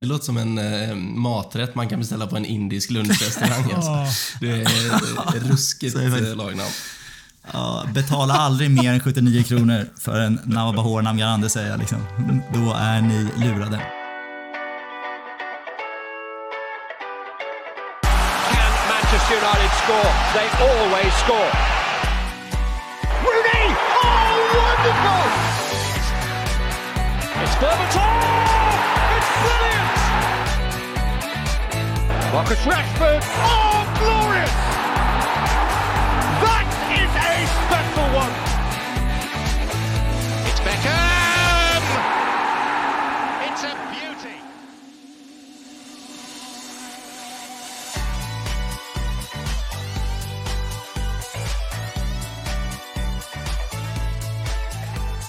Det låter som en eh, maträtt man kan beställa på en indisk lunchrestaurang. Alltså. Det är ruskigt det faktiskt. eh, lagnamn. Ja, betala aldrig mer än 79 kronor för en Navabahor Namgarande säger jag liksom. Då är ni lurade. Can Manchester United score? They always score. Rooney! Oh, wonderful! It's Berbatov! Brilliant! Marcus Rashford! Oh, glorious! That is a special one! It's Beckham!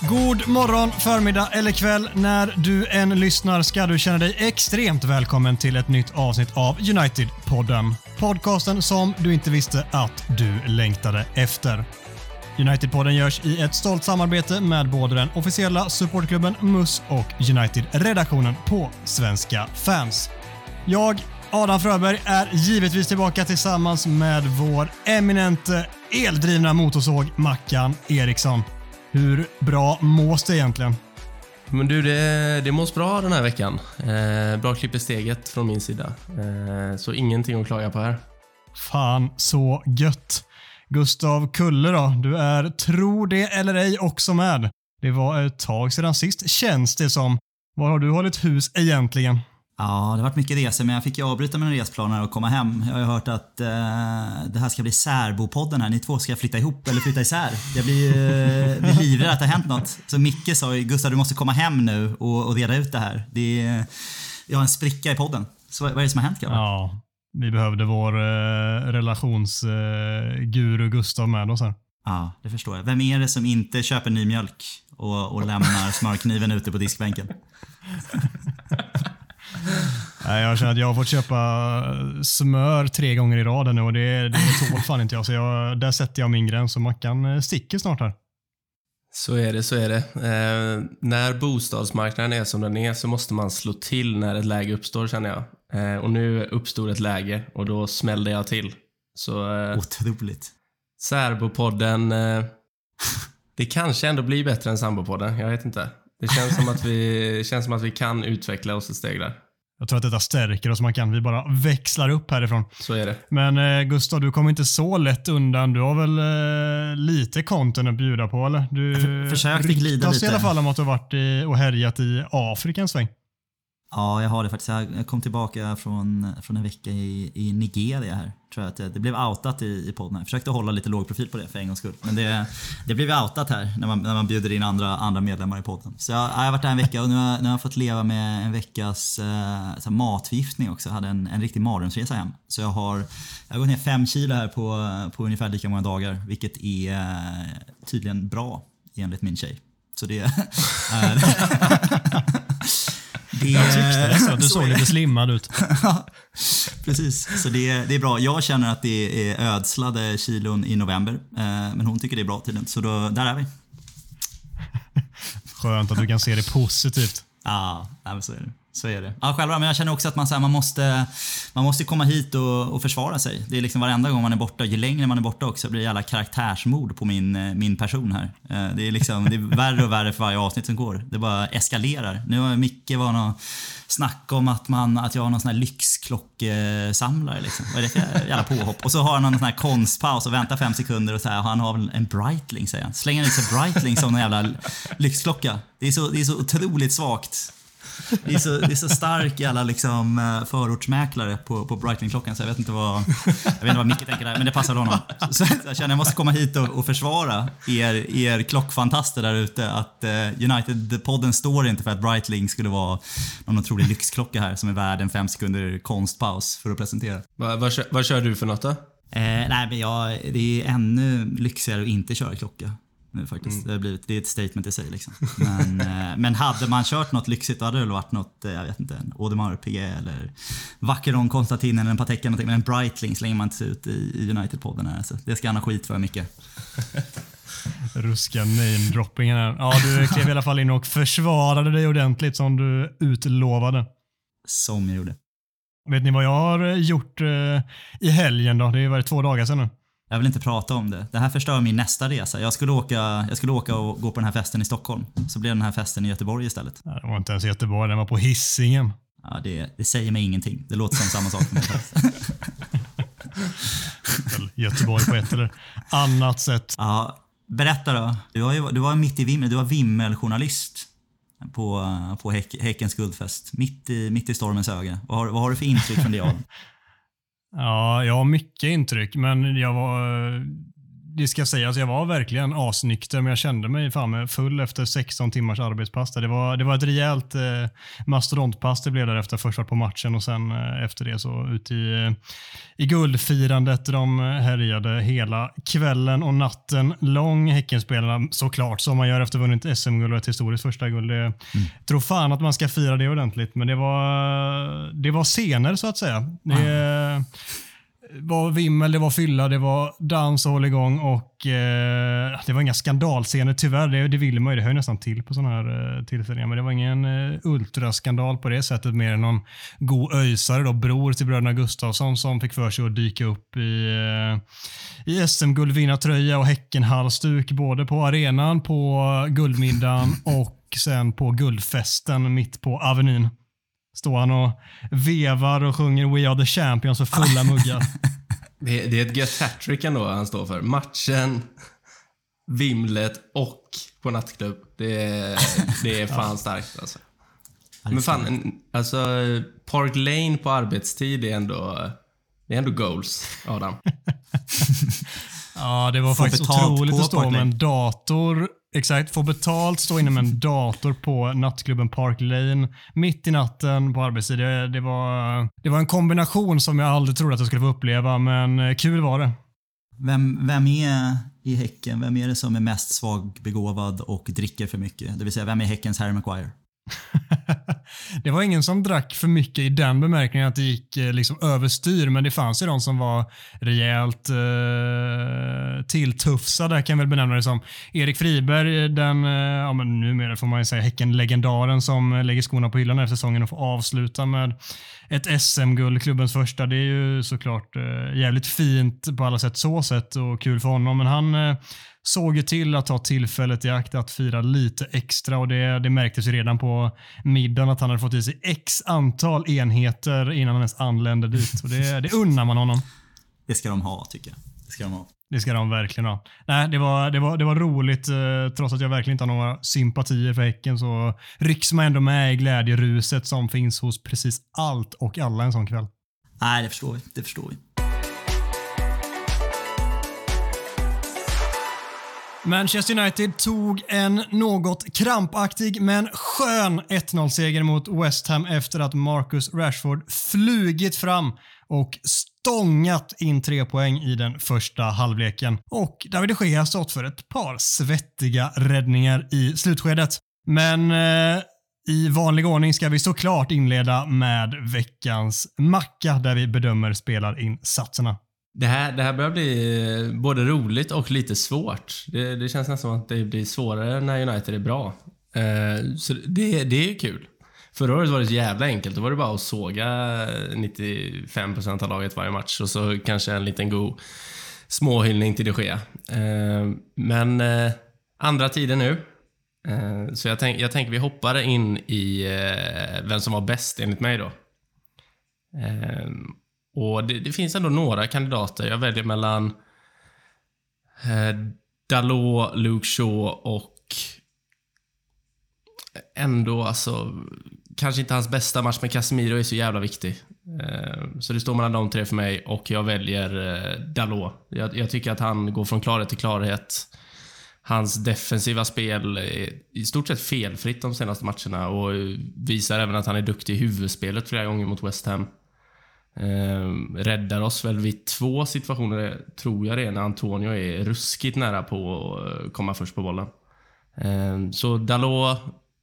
God morgon, förmiddag eller kväll. När du än lyssnar ska du känna dig extremt välkommen till ett nytt avsnitt av United-podden. Podcasten som du inte visste att du längtade efter. United-podden görs i ett stolt samarbete med både den officiella supportklubben MUS och United-redaktionen på Svenska fans. Jag, Adam Fröberg, är givetvis tillbaka tillsammans med vår eminente eldrivna motorsåg Mackan Eriksson. Hur bra mås det egentligen? Men du, det, det mås bra den här veckan. Eh, bra klipp i steget från min sida. Eh, så ingenting att klaga på här. Fan så gött. Gustav Kulle då, du är, tro det eller ej, också med. Det var ett tag sedan sist, känns det som. Var har du hållit hus egentligen? Ja, det har varit mycket resor men jag fick ju avbryta mina resplaner och komma hem. Jag har ju hört att eh, det här ska bli särbopodden här. Ni två ska flytta ihop eller flytta isär. Jag blir ju blir livrädd att det har hänt något. Så Micke sa ju Gustav du måste komma hem nu och, och reda ut det här. Det är, jag har en spricka i podden. Så vad vad är det som har hänt grabbar? Ja, vi behövde vår eh, relationsguru Gustav med oss här. Ja, det förstår jag. Vem är det som inte köper ny mjölk och, och lämnar smörkniven ute på diskbänken? Nej, jag känner att jag har fått köpa eh, smör tre gånger i rad nu och det, det tål fan inte jag. Så jag, där sätter jag min gräns och Mackan eh, sticker snart här. Så är det, så är det. Eh, när bostadsmarknaden är som den är så måste man slå till när ett läge uppstår känner jag. Eh, och nu uppstod ett läge och då smällde jag till. Så eh, Otroligt. Särbopodden, eh, det kanske ändå blir bättre än Sambopodden. Jag vet inte. Det känns som att vi, känns som att vi kan utveckla oss ett steg där. Jag tror att detta stärker oss Mackan. Vi bara växlar upp härifrån. Så är det. Men eh, Gustav, du kommer inte så lätt undan. Du har väl eh, lite content att bjuda på eller? Du för- försökte glida ryktas i lite. alla fall om att du har varit i, och härjat i Afrika en sväng. Ja, jag har det faktiskt. Jag kom tillbaka från, från en vecka i, i Nigeria här. Tror jag att det, det blev outat i, i podden. Jag försökte hålla lite låg profil på det för en gångs skull. Men det, det blev outat här när man, när man bjuder in andra, andra medlemmar i podden. Så jag, jag har varit där en vecka och nu har, nu har jag fått leva med en veckas eh, matförgiftning också. Jag hade en, en riktig mardrömsresa hem. Så jag har, jag har gått ner fem kilo här på, på ungefär lika många dagar. Vilket är eh, tydligen bra enligt min tjej. Så det är... det, Jag tyckte det. Så. Du så såg lite slimmad ut. Ja, Precis, så det, det är bra. Jag känner att det är ödslade kilon i november. Eh, men hon tycker det är bra tydligen. Så då, där är vi. Skönt att du kan se det positivt. Ja, nej, så är det. Så är det. Ja, själva, men jag känner också att man, så här, man, måste, man måste komma hit och, och försvara sig. Det är liksom varenda gång man är borta, ju längre man är borta också, blir det alla karaktärsmord på min, eh, min person här. Eh, det är, liksom, det är värre och värre för varje avsnitt som går. Det bara eskalerar. Nu har Micke var någon snack om att, man, att jag har någon sån här lyxklockesamlare. Liksom. Vad är det för jävla påhopp? Och så har han någon sån här konstpaus och väntar fem sekunder och så här, han har väl en Breitling säger han. Slänger ut sig Breitling som en jävla lyxklocka. Det är så, det är så otroligt svagt. Det är så, det är så stark jävla liksom, eh, förortsmäklare på, på Breitling-klockan så jag vet inte vad, jag vet inte vad Micke tänker där, men det passar honom. Så, jag känner jag måste komma hit och, och försvara er, er klockfantaster där ute. Att eh, United-podden står inte för att Breitling skulle vara någon otrolig lyxklocka här som är värd en fem sekunder konstpaus för att presentera. Vad, vad, kör, vad kör du för något då? Eh, nej, men jag, det är ännu lyxigare att inte köra klocka. Nu faktiskt. Det, har blivit, det är ett statement i sig. Liksom. Men, eh, men hade man kört något lyxigt då hade det varit något, eh, jag vet inte, en Audemars PG eller Vacheron Constantin eller en Patek eller någonting. Men en Breitling slänger man inte ut i, United-podden här. Så det ska han ha skit för mycket. Ruska namedroppingen här. Ja, du klev i alla fall in och försvarade dig ordentligt som du utlovade. Som jag gjorde. Vet ni vad jag har gjort eh, i helgen då? Det har ju varit två dagar sedan nu. Jag vill inte prata om det. Det här förstör min nästa resa. Jag skulle åka, jag skulle åka och gå på den här festen i Stockholm. Så blev den här festen i Göteborg istället. Det var inte ens Göteborg, den var på Hisingen. Ja, det, det säger mig ingenting. Det låter som samma sak Göteborg på ett eller annat sätt. Ja, berätta då. Du var, ju, du var mitt i vimmel, du var vimmeljournalist på, på Häck, Häckens guldfest. Mitt i, mitt i stormens öga. Vad har, vad har du för intryck från det? Ja, jag har mycket intryck, men jag var... Eh, det ska sägas, jag var verkligen asnykter, men jag kände mig fan full efter 16 timmars arbetspass. Det var, det var ett rejält eh, mastodontpass det blev där efter först på matchen och sen eh, efter det så ut i, eh, i guldfirandet. De härjade hela kvällen och natten lång. Häckenspelarna såklart, som man gör efter vunnit SM-guld och ett historiskt första guld. Det, tror fan att man ska fira det ordentligt, men det var, det var scener så att säga. Det, var vimmel, det var fylla, det var dans och hålligång och eh, det var inga skandalscener tyvärr. Det, det vill man ju. Det hör nästan till på sådana här eh, tillfällen. Men det var ingen eh, ultraskandal på det sättet mer än någon god öjsare då, bror till bröderna Gustafsson som fick för sig att dyka upp i, eh, i SM-guldvinnartröja och Häckenhalsduk både på arenan, på guldmiddagen och sen på guldfesten mitt på Avenyn. Står han och vevar och sjunger We are the champions för fulla muggar. Det, det är ett gött hattrick ändå han står för. Matchen, vimlet och på nattklubb. Det, är- det är fan starkt alltså. Men fan, alltså Park Lane på arbetstid är ändå, det är ändå goals, Adam. Ja, det var Få faktiskt otroligt att stå med en dator. Exakt, få betalt, stå inne med en dator på nattklubben Park Lane mitt i natten på arbetstid. Det, det, var, det var en kombination som jag aldrig trodde att jag skulle få uppleva, men eh, kul var det. Vem, vem är i Häcken, vem är det som är mest svagbegåvad och dricker för mycket? Det vill säga, vem är Häckens Harry Maguire? det var ingen som drack för mycket i den bemärkningen att det gick eh, liksom överstyr, men det fanns ju de som var rejält eh, tilltufsade, kan jag väl benämna det som. Erik Friberg, eh, den, eh, ja men numera får man ju säga Häcken-legendaren som eh, lägger skorna på hyllan efter säsongen och får avsluta med ett SM-guld, klubbens första. Det är ju såklart eh, jävligt fint på alla sätt så sätt och kul för honom, men han eh, såg ju till att ta tillfället i akt att fira lite extra och det, det märktes ju redan på middagen att han hade fått i sig x antal enheter innan han ens anlände dit. Och det, det unnar man honom. Det ska de ha, tycker jag. Det ska de ha. Det ska de verkligen ha. Nej, det var, det var, det var roligt. Eh, trots att jag verkligen inte har några sympatier för Häcken så rycks man ändå med i glädjeruset som finns hos precis allt och alla en sån kväll. Nej, det förstår vi. Det förstår vi. Manchester United tog en något krampaktig men skön 1-0-seger mot West Ham efter att Marcus Rashford flugit fram och stångat in tre poäng i den första halvleken. Och David de Gea stått för ett par svettiga räddningar i slutskedet. Men eh, i vanlig ordning ska vi såklart inleda med veckans macka där vi bedömer spelarinsatserna. Det här, det här börjar bli eh, både roligt och lite svårt. Det, det känns nästan som att det blir svårare när United är bra. Eh, så det, det är kul. Förra året var det så jävla enkelt. Då var det bara att såga 95% av laget varje match och så kanske en liten god småhyllning till det Gea. Eh, men eh, andra tider nu. Eh, så jag, tänk, jag tänker vi hoppar in i eh, vem som var bäst enligt mig då. Och det, det finns ändå några kandidater. Jag väljer mellan eh, Dalot, Luke Shaw och ändå alltså kanske inte hans bästa match, men Casemiro är så jävla viktig. Eh, så det står mellan de tre för mig och jag väljer eh, Dalot. Jag, jag tycker att han går från klarhet till klarhet. Hans defensiva spel är i stort sett felfritt de senaste matcherna och visar även att han är duktig i huvudspelet flera gånger mot West Ham. Eh, räddar oss väl vid två situationer, tror jag det är, när Antonio är ruskigt nära på att eh, komma först på bollen. Eh, så Dalot,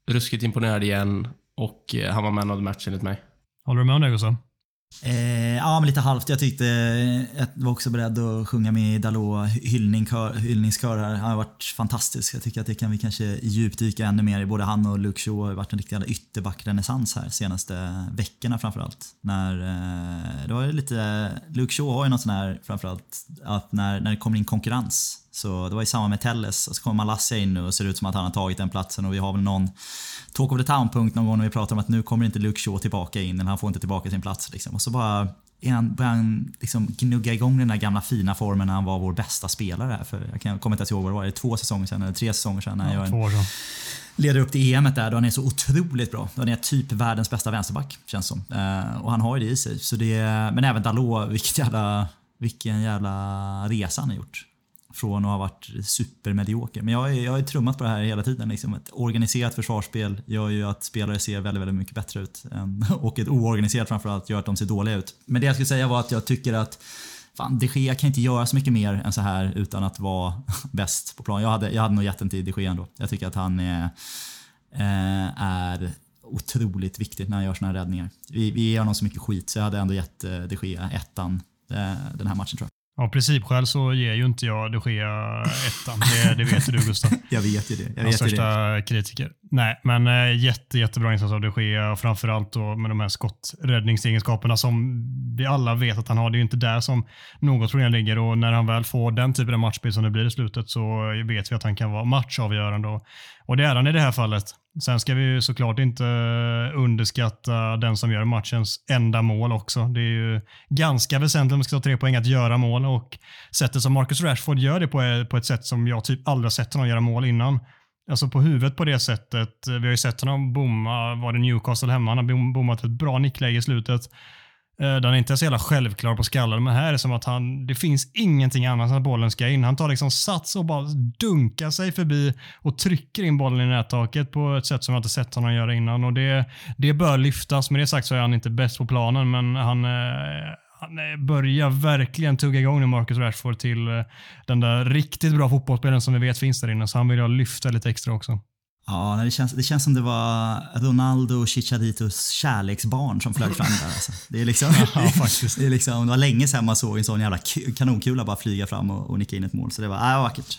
ruskigt imponerad igen och eh, han var man of the match enligt mig. Håller du med om det Gustav? Eh, ja, men lite halvt. Jag tyckte eh, jag var också beredd att sjunga med i Dalot hyllning, hyllningskör här. Han har varit fantastisk. Jag tycker att det kan vi kanske djupdyka ännu mer i. Både han och Luke Shaw har varit en riktig ytterbackrenässans här senaste veckorna framförallt. När, eh, det var lite, Luke Shaw har ju något sån här framförallt att när, när det kommer in konkurrens så det var ju samma med Telles. Och så kommer Malassia in nu och ser ut som att han har tagit den platsen och vi har väl någon talk of the town-punkt någon gång när vi pratar om att nu kommer inte Luke Shaw tillbaka in eller han får inte tillbaka sin plats. Liksom. Och så bara han, börjar han liksom gnugga igång den där gamla fina formen när han var vår bästa spelare. Här. För jag kan, kommer inte ens ihåg vad det var, det två säsonger sedan eller tre säsonger sedan. När ja, jag två leder upp till EM där då han är så otroligt bra. Då han är typ världens bästa vänsterback, känns som. Uh, och han har ju det i sig. Så det, men även Dalot, vilket jävla, vilken jävla resa han har gjort från att ha varit supermedioker. Men jag har, jag har trummat på det här hela tiden. Liksom. Ett organiserat försvarsspel gör ju att spelare ser väldigt, väldigt mycket bättre ut. Och ett oorganiserat framförallt gör att de ser dåliga ut. Men det jag skulle säga var att jag tycker att Fan, de Gea kan inte göra så mycket mer än så här utan att vara bäst på plan. Jag hade, jag hade nog gett den till de Gea ändå. Jag tycker att han är, eh, är otroligt viktigt när han gör såna här räddningar. Vi, vi ger honom så mycket skit så jag hade ändå gett eh, de Gea ettan eh, den här matchen tror jag. Av principskäl så ger ju inte jag de Gea ettan. Det, det vet ju du Gustav. jag vet ju det. Jag Hans vet största det. kritiker. Nej, men äh, jätte, jättebra insats av de Gea. Framförallt då med de här skotträddningsegenskaperna som vi alla vet att han har. Det är ju inte där som något problem ligger och när han väl får den typen av matchbild som det blir i slutet så vet vi att han kan vara matchavgörande. Och, och det är han i det här fallet. Sen ska vi ju såklart inte eh, underskatta den som gör matchens enda mål också. Det är ju ganska väsentligt om man ska ta tre poäng att göra mål och sättet som Marcus Rashford gör det på är på ett sätt som jag typ aldrig har sett honom göra mål innan. Alltså på huvudet på det sättet. Eh, vi har ju sett honom bomma, var det Newcastle hemma, han har bommat ett bra nickläge i slutet. Eh, den är inte så jävla självklar på skallen, men här är det som att han, det finns ingenting annat än att bollen ska in. Han tar liksom sats och bara dunkar sig förbi och trycker in bollen i nättaket på ett sätt som jag inte sett honom göra innan. Och det, det bör lyftas. Med det sagt så är han inte bäst på planen, men han, eh, han eh, börjar verkligen tugga igång nu, Marcus Rashford, till den där riktigt bra fotbollsspelaren som vi vet finns där inne. Så han vill jag lyfta lite extra också. Ja, det känns, det känns som det var Ronaldo och Chichaditos kärleksbarn som flög fram där. Alltså. Det, är liksom, ja, faktiskt. Det, är liksom, det var länge sedan man såg en sån jävla kanonkula bara flyga fram och, och nicka in ett mål. Så det var, äh, vackert.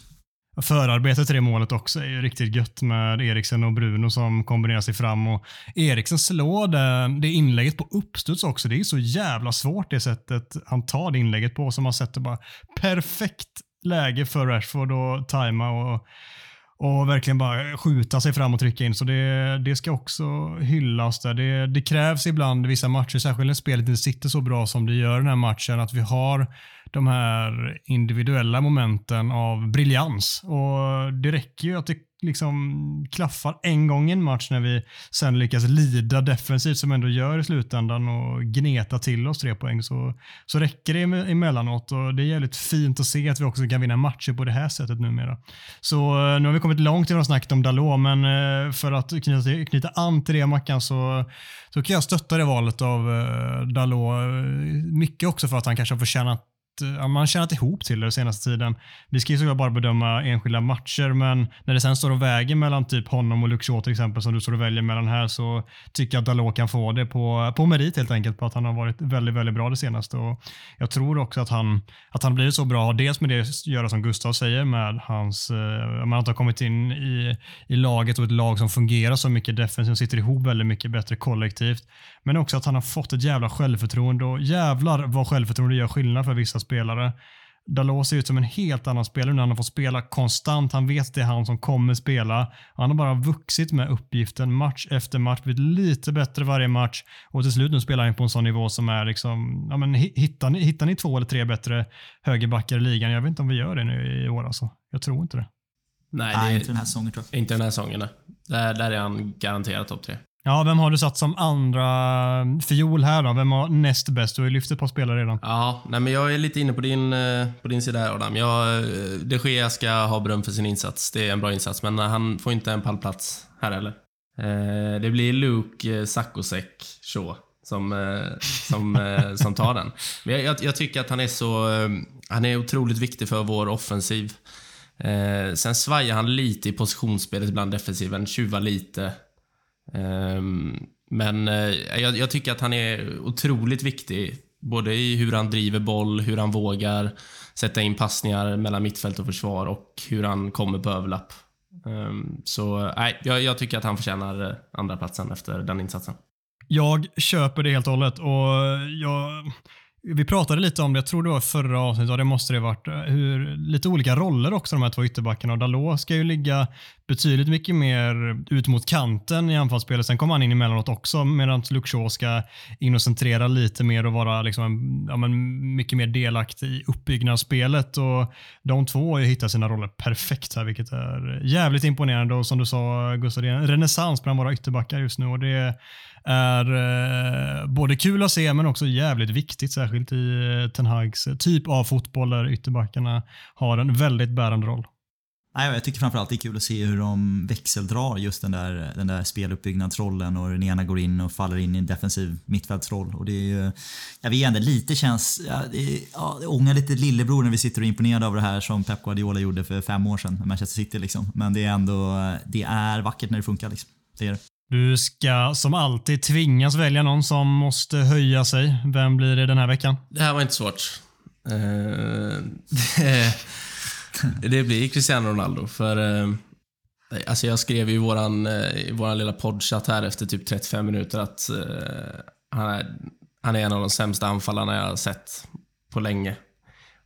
Förarbetet till det målet också är ju riktigt gött med Eriksen och Bruno som kombinerar sig fram. Och Eriksen slår det, det inlägget på uppstuds också. Det är så jävla svårt det sättet han tar det inlägget på. Som man sätter bara perfekt läge för Rashford att tajma. Och och verkligen bara skjuta sig fram och trycka in. Så det, det ska också hyllas. Där. Det, det krävs ibland i vissa matcher, särskilt när spelet inte sitter så bra som det gör den här matchen, att vi har de här individuella momenten av briljans. Och Det räcker ju att det liksom klaffar en gång i en match när vi sen lyckas lida defensivt som ändå gör i slutändan och gneta till oss tre poäng så, så räcker det emellanåt och det är jävligt fint att se att vi också kan vinna matcher på det här sättet numera. Så eh, nu har vi kommit långt i våra snacket om Dalot men eh, för att knyta, knyta an till det Mackan så, så kan jag stötta det valet av eh, Dalot. Mycket också för att han kanske har förtjänat Eh, ja, man har tjänat ihop till det senaste tiden. Vi ska ju såklart bara bedöma enskilda matcher, men när det sen står och väger mellan typ honom och Luxor till exempel, som du står och väljer mellan här, så tycker jag att Dalot kan få det på, på merit helt enkelt, på att han har varit väldigt, väldigt bra det senaste. Och jag tror också att han, att han blivit så bra, dels med det att göra som Gustav säger, med hans, eh, man har kommit in i, i laget och ett lag som fungerar så mycket defensivt, sitter ihop väldigt mycket bättre kollektivt. Men också att han har fått ett jävla självförtroende och jävlar vad självförtroende gör skillnad för vissa spelare. Dalot ser ut som en helt annan spelare när han har fått spela konstant. Han vet att det är han som kommer spela. Han har bara vuxit med uppgiften match efter match, blivit lite bättre varje match och till slut nu spelar han på en sån nivå som är liksom, ja men hittar ni, hittar ni två eller tre bättre högerbackar i ligan? Jag vet inte om vi gör det nu i år alltså. Jag tror inte det. Nej, det är, inte den här säsongen tror jag. Inte den här säsongen. Där, där är han garanterat topp tre. Ja, vem har du satt som andra fiol här då? Vem har näst bäst? Du har ju lyft ett par spelare redan. Ja, nej men jag är lite inne på din, eh, på din sida här Adam. Jag, eh, de Gea ska ha beröm för sin insats. Det är en bra insats, men han får inte en pallplats här heller. Eh, det blir Luke Sakosek Shaw som, som, som tar den. Men jag, jag, tycker att han är så... Han är otroligt viktig för vår offensiv. sen svajar han lite i positionsspelet bland defensiven, tjuvar lite. Ehm, men eh, jag, jag tycker att han är otroligt viktig. Både i hur han driver boll, hur han vågar sätta in passningar mellan mittfält och försvar och hur han kommer på överlapp. Ehm, så nej, jag, jag, tycker att han förtjänar eh, andra platsen efter den insatsen. Jag köper det helt och hållet och jag vi pratade lite om det, jag tror det var förra avsnittet, och det måste det ha varit, eh, hur, lite olika roller också de här två ytterbackarna. Och Dalot ska ju ligga betydligt mycket mer ut mot kanten i anfallsspelet. Sen kommer han in emellanåt också medan Luke ska in och centrera lite mer och vara liksom ja, men mycket mer delaktig i uppbyggnadsspelet. Och de två har ju hittat sina roller perfekt här, vilket är jävligt imponerande. Och som du sa Gustav, det är en renässans bland våra ytterbackar just nu. Och det är eh, både kul att se men också jävligt viktigt, särskilt i eh, Ten Hags eh, typ av fotboll där ytterbackarna har en väldigt bärande roll. Nej, jag tycker framförallt det är kul att se hur de växeldrar just den där, den där speluppbyggnadsrollen och den ena går in och faller in i en defensiv mittfältsroll. Och det är ju, jag vet inte, lite känns, ja, det, ja, det ångar lite lillebror när vi sitter och är imponerade av det här som Pep Guardiola gjorde för fem år sedan med Manchester City liksom. Men det är ändå, det är vackert när det funkar liksom. Det är det. Du ska som alltid tvingas välja någon som måste höja sig. Vem blir det den här veckan? Det här var inte svårt. Uh, eh, det, det, blir Cristiano Ronaldo. För uh, alltså Jag skrev i våran, eh, i våran lilla poddchatt här efter typ 35 minuter att uh, han, är, han är en av de sämsta anfallarna jag har sett på länge.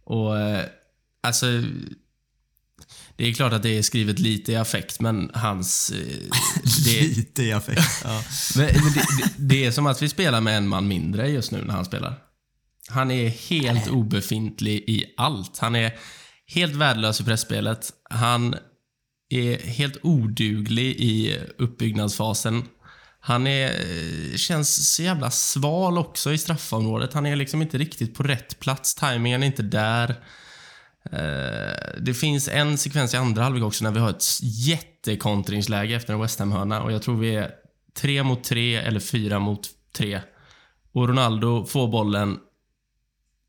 Och alltså det är klart att det är skrivet lite i affekt, men hans... Eh, det, lite i affekt, ja. men, men det, det, det, är som att vi spelar med en man mindre just nu när han spelar. Han är helt obefintlig i allt. Han är helt värdelös i pressspelet. Han är helt oduglig i uppbyggnadsfasen. Han är, eh, känns så jävla sval också i straffområdet. Han är liksom inte riktigt på rätt plats. Timingen är inte där. Eh, det finns en sekvens i andra halvlek också när vi har ett jättekontringsläge efter en West Ham-hörna och jag tror vi är tre mot tre eller fyra mot tre. Och Ronaldo får bollen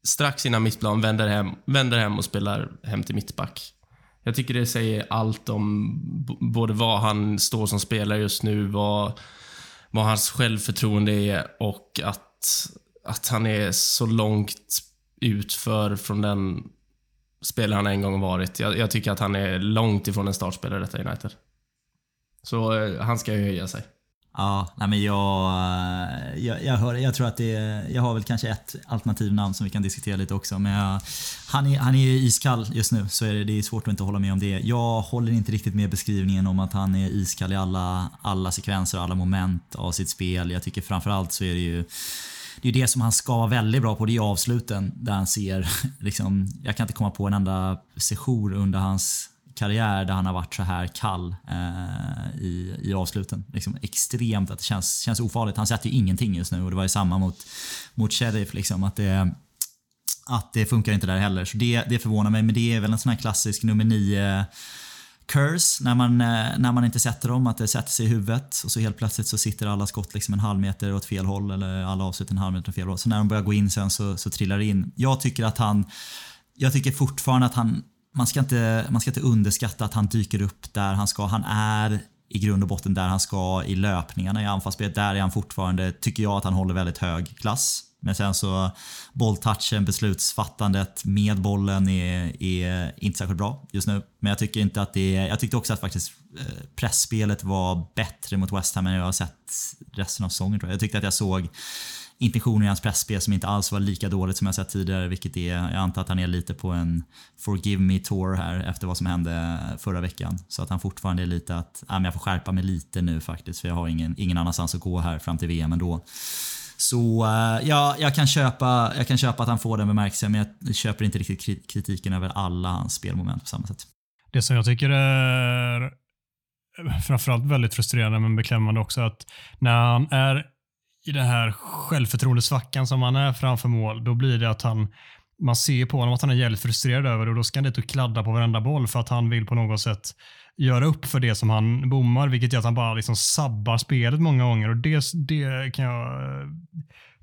strax innan mittplan, vänder hem, vänder hem och spelar hem till mittback. Jag tycker det säger allt om både vad han står som spelare just nu, vad, vad hans självförtroende är och att, att han är så långt utför från den spelare han en gång varit. Jag, jag, tycker att han är långt ifrån en startspelare i detta United. Så eh, han ska ju höja sig. Ja, nej men jag, eh, jag, jag, hör, jag tror att det Jag har väl kanske ett alternativnamn som vi kan diskutera lite också. Men jag, han, är, han är iskall just nu, så är det, det är svårt att inte hålla med om det. Jag håller inte riktigt med beskrivningen om att han är iskall i alla, alla sekvenser och alla moment av sitt spel. Jag tycker framförallt så är det ju det är det som han ska vara väldigt bra på, det är avsluten där han ser, liksom, jag kan inte komma på en enda session under hans karriär där han har varit så här kall eh, i, i avsluten. Liksom extremt, att det känns, känns ofarligt. Han sätter ju ingenting just nu och det var ju samma mot, mot Sheriff. Liksom, att, det, att det funkar inte där heller. Så det, det förvånar mig, men det är väl en sån här klassisk nummer nio curse när man, eh, när man inte sätter dem, att det sätter sig i huvudet och så helt plötsligt så sitter alla skott liksom en halv meter åt fel håll eller alla avslut en halv meter åt fel håll. Så när de börjar gå in sen så, så trillar det in. Jag tycker att han, jag tycker fortfarande att han, man ska, inte, man ska inte underskatta att han dyker upp där han ska. Han är i grund och botten där han ska i löpningarna i anfallsspelet. Där är han fortfarande, tycker jag, att han håller väldigt hög klass. Men sen så bolltouchen, beslutsfattandet med bollen är, är inte särskilt bra just nu. Men jag tycker inte att det är, Jag tyckte också att faktiskt eh, pressspelet var bättre mot West Ham än jag har sett resten av säsongen tror jag. Jag tyckte att jag såg intentioner i hans pressspel som inte alls var lika dåligt som jag sett tidigare, vilket är, jag antar att han är lite på en forgive me tour här efter vad som hände förra veckan. Så att han fortfarande är lite att, ja, men jag får skärpa mig lite nu faktiskt, för jag har ingen, ingen annanstans att gå här fram till VM ändå. Så eh, ja, jag kan, köpa, jag kan köpa att han får den bemärkelsen, men jag köper inte riktigt kritiken över alla hans spelmoment på samma sätt. Det som jag tycker är framförallt väldigt frustrerande men beklämmande också att när han är i den här självförtroendesvackan som han är framför mål, då blir det att han man ser på honom att han är jävligt frustrerad över det och då ska han dit och kladda på varenda boll för att han vill på något sätt göra upp för det som han bommar, vilket gör att han bara liksom sabbar spelet många gånger. Och Det, det kan jag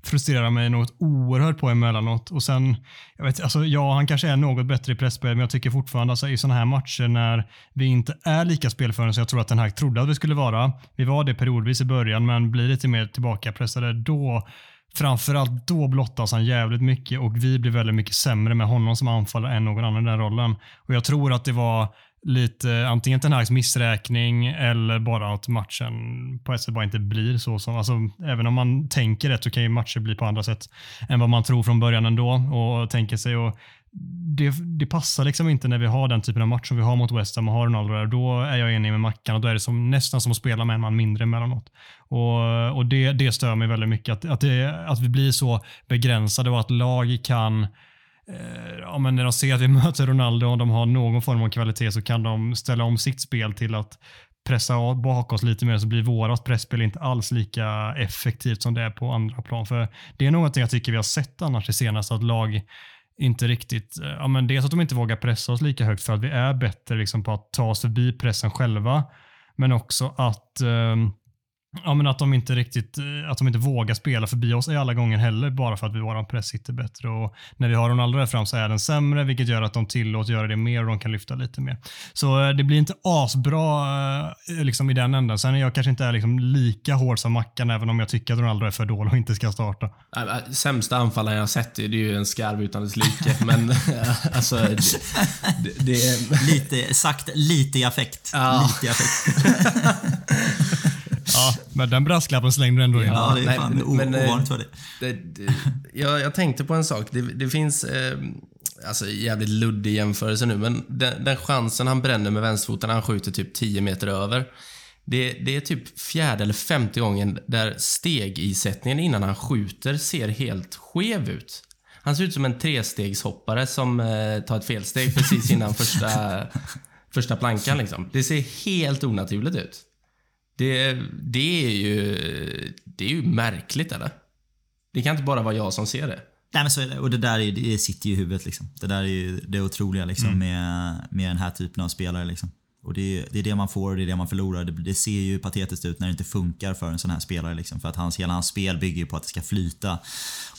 frustrerar mig något oerhört på emellanåt. Och sen, jag vet, alltså, ja, han kanske är något bättre i pressspel, men jag tycker fortfarande alltså, i sådana här matcher när vi inte är lika spelförande som jag tror att den här trodde att vi skulle vara. Vi var det periodvis i början, men blir lite mer tillbakapressade då Framförallt då blottas han jävligt mycket och vi blir väldigt mycket sämre med honom som anfallare än någon annan i den rollen. Och Jag tror att det var lite antingen Ten Hags missräkning eller bara att matchen på ett sätt bara inte blir så som, alltså även om man tänker rätt så kan ju matcher bli på andra sätt än vad man tror från början ändå och tänker sig och det, det passar liksom inte när vi har den typen av match som vi har mot West Ham och har Ronaldo där. Då är jag enig med Mackan och då är det som, nästan som att spela med en man mindre emellanåt. Och, och det, det stör mig väldigt mycket att, att, det, att vi blir så begränsade och att lag kan Eh, Eh, ja, men när de ser att vi möter Ronaldo och de har någon form av kvalitet så kan de ställa om sitt spel till att pressa bak oss lite mer så blir vårat pressspel inte alls lika effektivt som det är på andra plan. För Det är någonting jag tycker vi har sett annars det senaste, att lag inte riktigt, eh, ja men dels att de inte vågar pressa oss lika högt för att vi är bättre liksom på att ta oss förbi pressen själva. Men också att eh, Ja, men att de inte riktigt att de inte vågar spela förbi oss i alla gånger heller bara för att vi våran press sitter bättre. Och när vi har Ronaldo där fram så är den sämre vilket gör att de tillåts göra det mer och de kan lyfta lite mer. Så eh, det blir inte asbra eh, liksom, i den änden. Sen är jag kanske inte är liksom lika hård som Mackan även om jag tycker att Ronaldo är för dålig och inte ska starta. Sämsta anfallaren jag har sett det är ju en skarv utan dess like. men alltså... Det, det, det, Lite, sagt lite i affekt. Ja. Lite i affekt. Ja, men den brasklappen slängde du ändå in. Ja, det är fan nej, men, eh, ovanligt för dig. Det, det, jag, jag tänkte på en sak. Det, det finns... Eh, alltså jävligt luddig jämförelse nu, men den, den chansen han bränner med vänsterfoten han skjuter typ 10 meter över. Det, det, är typ fjärde eller femte gången där stegisättningen innan han skjuter ser helt skev ut. Han ser ut som en trestegshoppare som eh, tar ett felsteg precis innan första, första plankan. Liksom. Det ser helt onaturligt ut. Det, det, är ju, det är ju märkligt, eller? Det kan inte bara vara jag som ser det. Nej men så är det. Och det där är, det sitter ju i huvudet liksom. Det där är ju det otroliga liksom mm. med, med den här typen av spelare liksom. Och det är, det är det man får och det är det man förlorar. Det, det, ser ju patetiskt ut när det inte funkar för en sån här spelare. Liksom. För att hans, hela hans spel bygger ju på att det ska flyta.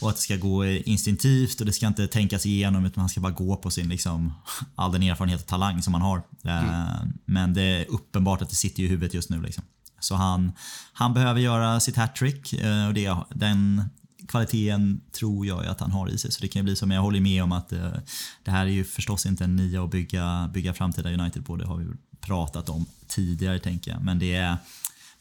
Och att det ska gå instinktivt och det ska inte tänkas igenom utan han ska bara gå på sin, liksom, all den erfarenhet och talang som han har. Mm. Uh, men det är uppenbart att det sitter i huvudet just nu. Liksom. Så han, han behöver göra sitt hattrick eh, och det, den kvaliteten tror jag att han har i sig. Så det kan bli som, jag håller med om att eh, det här är ju förstås inte en nia att bygga, bygga framtida United på. Det har vi pratat om tidigare tänker jag. Men det är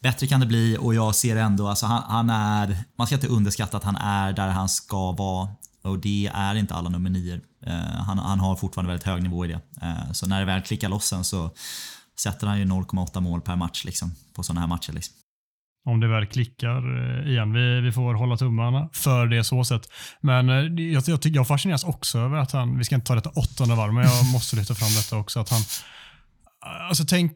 Bättre kan det bli och jag ser ändå, alltså han, han är, man ska inte underskatta att han är där han ska vara. Och det är inte alla nummer nior. Uh, eh, han, han har fortfarande väldigt hög nivå i det. Uh, så när det väl klickar loss sen så sätter han ju 0,8 mål per match liksom, på sådana här matcher. Liksom. Om det väl klickar eh, igen. Vi, vi får hålla tummarna för det så sätt. Men eh, jag, jag, jag fascineras också över att han, vi ska inte ta detta åttonde varv, men jag måste lyfta fram detta också. Att han, alltså tänk,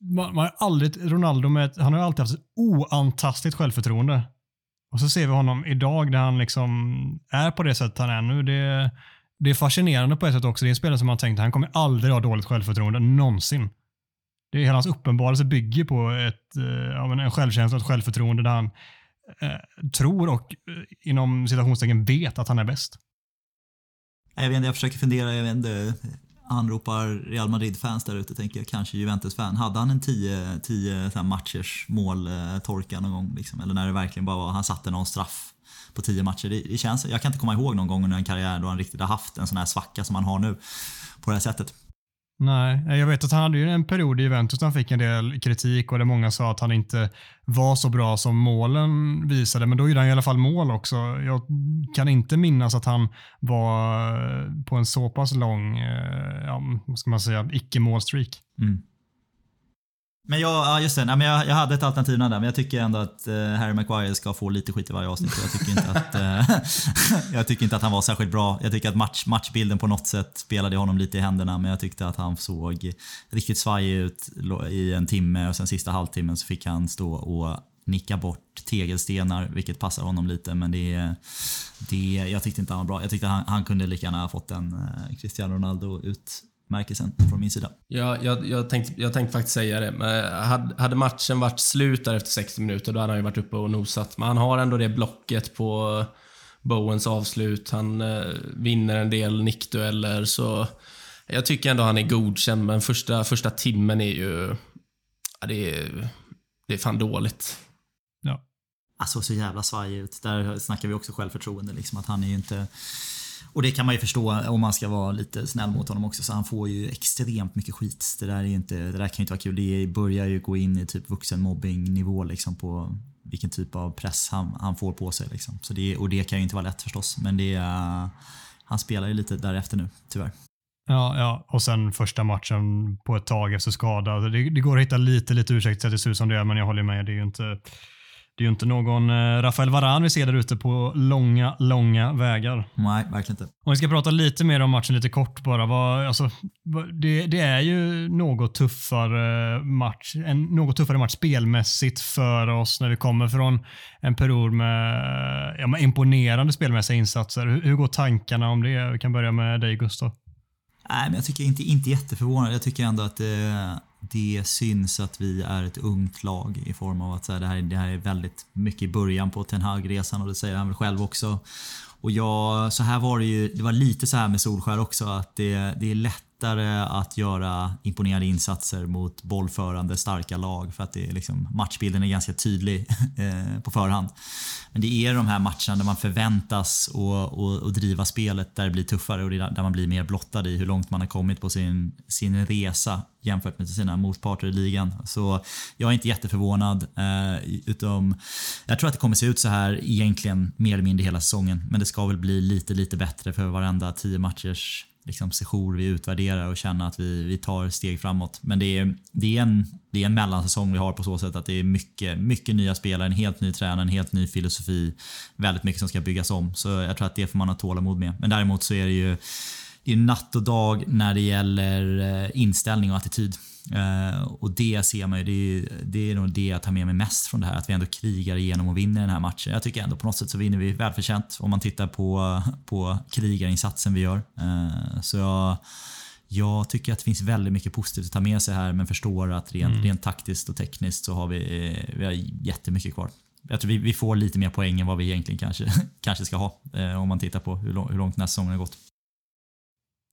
man, man har aldrig, Ronaldo med, han har alltid haft ett oantastligt självförtroende. Och så ser vi honom idag där han liksom är på det sättet han är nu. Det, det är fascinerande på ett sätt också. Det är en spelare som man tänkt han kommer aldrig ha dåligt självförtroende, någonsin. Det är hela hans uppenbarelse bygger på ett, eh, en självkänsla och ett självförtroende där han eh, tror och eh, inom citationstecken vet att han är bäst. Jag vet inte, jag försöker fundera, jag vet inte, eh, anropar Real Madrid-fans där ute, tänker jag, kanske Juventus-fan. Hade han en 10, 10 matchers måltorka eh, någon gång? Liksom? Eller när det verkligen bara var, han satte någon straff på 10 matcher. Det, det, känns, jag kan inte komma ihåg någon gång under en karriär då han riktigt har haft en sån här svacka som han har nu. På det här sättet. Nej, eh, jag vet att han hade ju en period i Juventus där han fick en del kritik och där många sa att han inte var så bra som målen visade. Men då gjorde han i alla fall mål också. Jag kan inte minnas att han var eh, på en så pass lång, eh, ja, vad ska man säga, icke-målstreak. Mm. Men jag, ja just det, Nej, men jag, jag hade ett alternativ där men jag tycker ändå att eh, Harry Maguire ska få lite skit i varje avsnitt. Jag tycker inte att, eh, jag tycker inte att han var särskilt bra. Jag tycker att match, matchbilden på något sätt spelade honom lite i händerna men jag tyckte att han såg riktigt svajig ut i en timme och sen sista halvtimmen så fick han stå och nicka bort tegelstenar, vilket passar honom lite. Men det, det, jag tyckte inte han var bra. Jag tyckte han, han kunde lika gärna ha fått en eh, Cristiano Ronaldo ut utmärkelsen från min sida. Ja, jag, jag, tänkte, jag tänkte faktiskt säga det. Men hade, hade matchen varit slut där efter 60 minuter, då hade han ju varit uppe och nosat. Men han har ändå det blocket på Bowens avslut. Han eh, vinner en del nickdueller, så jag tycker ändå han är godkänd, men första, första timmen är ju... Ja, det, är, det är fan dåligt. Ja. Alltså så jävla svajig ut. Där snackar vi också självförtroende. Liksom, att han är ju inte... Och det kan man ju förstå om man ska vara lite snäll mot honom också. Så han får ju extremt mycket skit. Det där, är inte, det där kan ju inte vara kul. Det börjar ju gå in i typ vuxenmobbingnivå liksom på vilken typ av press han, han får på sig. Liksom. Så det, och det kan ju inte vara lätt förstås. Men det, uh, han spelar ju lite därefter nu, tyvärr. Ja, ja, och sen första matchen på ett tag efter skada. Det, det går att hitta lite, lite ursäkt att det ser ut som det är, men jag håller med. Det är ju inte, det är ju inte någon eh, Rafael Varan vi ser där ute på långa, långa vägar. Nej, verkligen inte. Om vi ska prata lite mer om matchen lite kort bara. Vad, alltså, det, det, är ju något tuffare match, en något tuffare match spelmässigt för oss när vi kommer från en period med, ja, med imponerande spelmässiga insatser. Hur, hur går tankarna om det? Vi kan börja med dig Gustav. Nej, men jag tycker inte, inte jätteförvånad. Jag tycker ändå att det, det syns att vi är ett ungt lag i form av att så här, det, här, det här är väldigt mycket i början på Ten Hag-resan och det säger han väl själv också. Och jag, så här var det ju, det var lite så här med Solskär också att det, det är lättare att göra imponerande insatser mot bollförande starka lag för att det är liksom, matchbilden är ganska tydlig eh, på förhand. Men det är de här matcherna där man förväntas och driva spelet där det blir tuffare och där man blir mer blottad i hur långt man har kommit på sin, sin resa jämfört med sina motparter i ligan. Så jag är inte jätteförvånad. Eh, utom jag tror att det kommer se ut så här egentligen mer eller mindre hela säsongen. Men det ska väl bli lite, lite bättre för varenda tio matchers liksom, session vi utvärderar och känna att vi, vi tar steg framåt. Men det är, det, är en, det är en mellansäsong vi har på så sätt att det är mycket, mycket nya spelare, en helt ny tränare, en helt ny filosofi. Väldigt mycket som ska byggas om. Så jag tror att det får man ha tålamod med. Men däremot så är det ju det är natt och dag när det gäller eh, inställning och attityd. Uh, och det ser man ju, det är, det är nog det jag tar med mig mest från det här. Att vi ändå krigar igenom och vinner den här matchen. Jag tycker ändå på något sätt så vinner vi välförtjänt om man tittar på, på krigarinsatsen vi gör. Uh, så jag, jag tycker att det finns väldigt mycket positivt att ta med sig här men förstår att rent, mm. rent taktiskt och tekniskt så har vi, vi har jättemycket kvar. Jag tror vi, vi får lite mer poäng än vad vi egentligen kanske, kanske ska ha. Om man tittar på hur, lång, hur långt den här säsongen har gått.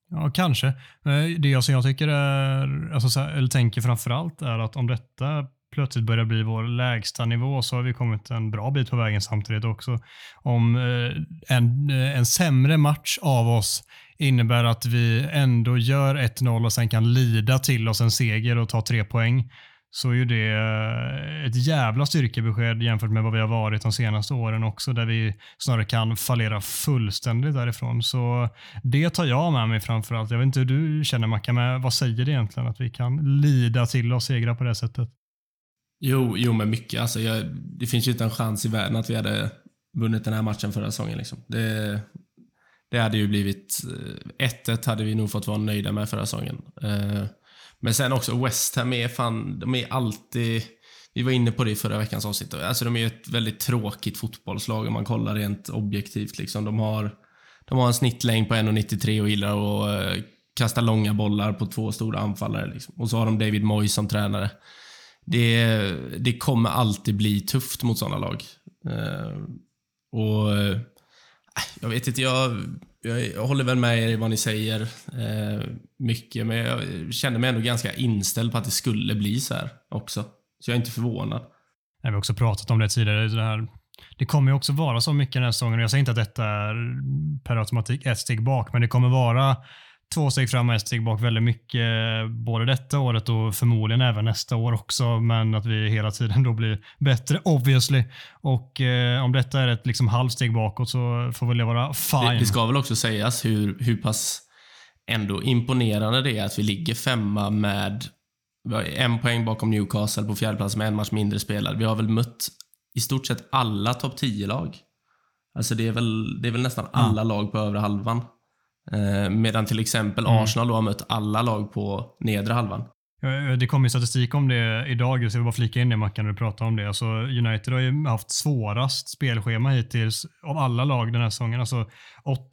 Ja, kanske. Eh, det som jag tycker är, alltså, eller tänker framförallt är att om detta plötsligt börjar bli vår lägsta nivå så har vi kommit en bra bit på vägen samtidigt också. Om eh, en, eh, en sämre match av oss innebär att vi ändå gör 1-0 och sen kan lida till oss en seger och ta tre poäng så är ju det eh, ett jävla styrkebesked jämfört med vad vi har varit de senaste åren också, där vi snarare kan fallera fullständigt därifrån. Så det tar jag med mig framförallt. Jag vet inte hur du känner Macka, men vad säger det egentligen att vi kan lida till och segra på det sättet? Jo, jo men mycket. Alltså, jag, det finns ju inte en chans i världen att vi hade vunnit den här matchen förra säsongen. Liksom. Det, det hade ju blivit... Eh, 1-1 hade vi nog fått vara nöjda med förra säsongen. Eh, men sen också West Ham är fan, de är alltid... Vi var inne på det i förra veckans avsnitt. Alltså de är ett väldigt tråkigt fotbollslag om man kollar rent objektivt. Liksom. De, har, de har en snittlängd på 1,93 och gillar att uh, kasta långa bollar på två stora anfallare. Liksom. Och så har de David Moyes som tränare. Det, det kommer alltid bli tufft mot sådana lag. Uh, och uh, Jag vet inte, jag jag, håller väl med er i vad ni säger eh, mycket, men jag känner mig ändå ganska inställd på att det skulle bli så här också. Så jag är inte förvånad. Vi har också pratat om det tidigare. Det, här, det kommer ju också vara så mycket den här säsongen. Jag säger inte att detta är per automatik ett steg bak, men det kommer vara två steg fram och ett steg bak väldigt mycket både detta året och förmodligen även nästa år också. Men att vi hela tiden då blir bättre obviously. Och eh, om detta är ett liksom halvsteg bakåt så får väl det vara fine. Det, det ska väl också sägas hur, hur pass ändå imponerande det är att vi ligger femma med en poäng bakom Newcastle på fjärde plats med en match mindre spelad. Vi har väl mött i stort sett alla topp 10-lag. Alltså det är väl, det är väl nästan alla ja. lag på övre halvan. Eh, medan till exempel mm. Arsenal då har mött alla lag på nedre halvan. Det kom ju statistik om det idag, så jag vill bara flika in det Mackan när du pratar om det. Alltså, United har ju haft svårast spelschema hittills av alla lag den här säsongen. Alltså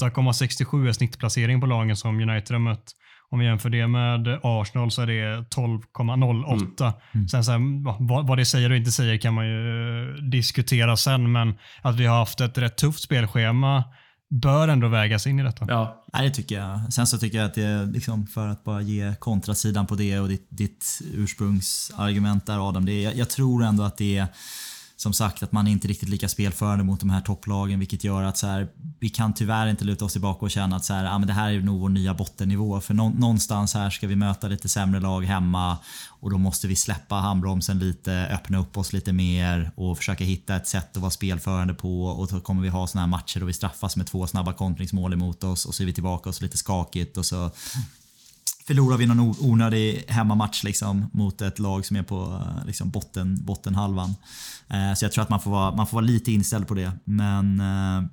8,67 är snittplacering på lagen som United har mött. Om vi jämför det med Arsenal så är det 12,08. Mm. Sen så här, vad, vad det säger och inte säger kan man ju diskutera sen, men att vi har haft ett rätt tufft spelschema bör ändå vägas in i detta. Ja, Nej, det tycker jag. Sen så tycker jag att det, liksom, för att bara ge kontrasidan på det och ditt, ditt ursprungsargument där Adam, det, jag, jag tror ändå att det är som sagt att man är inte riktigt lika spelförande mot de här topplagen vilket gör att så här, vi kan tyvärr inte luta oss tillbaka och känna att så här, ah, men det här är nog vår nya bottennivå. För nå någonstans här ska vi möta lite sämre lag hemma och då måste vi släppa handbromsen lite, öppna upp oss lite mer och försöka hitta ett sätt att vara spelförande på och så kommer vi ha såna här matcher då vi straffas med två snabba kontringsmål emot oss och så är vi tillbaka och så lite skakigt och så förlorar vi någon onödig hemmamatch liksom, mot ett lag som är på liksom, botten, bottenhalvan. Eh, så jag tror att man får, vara, man får vara lite inställd på det. Men, eh,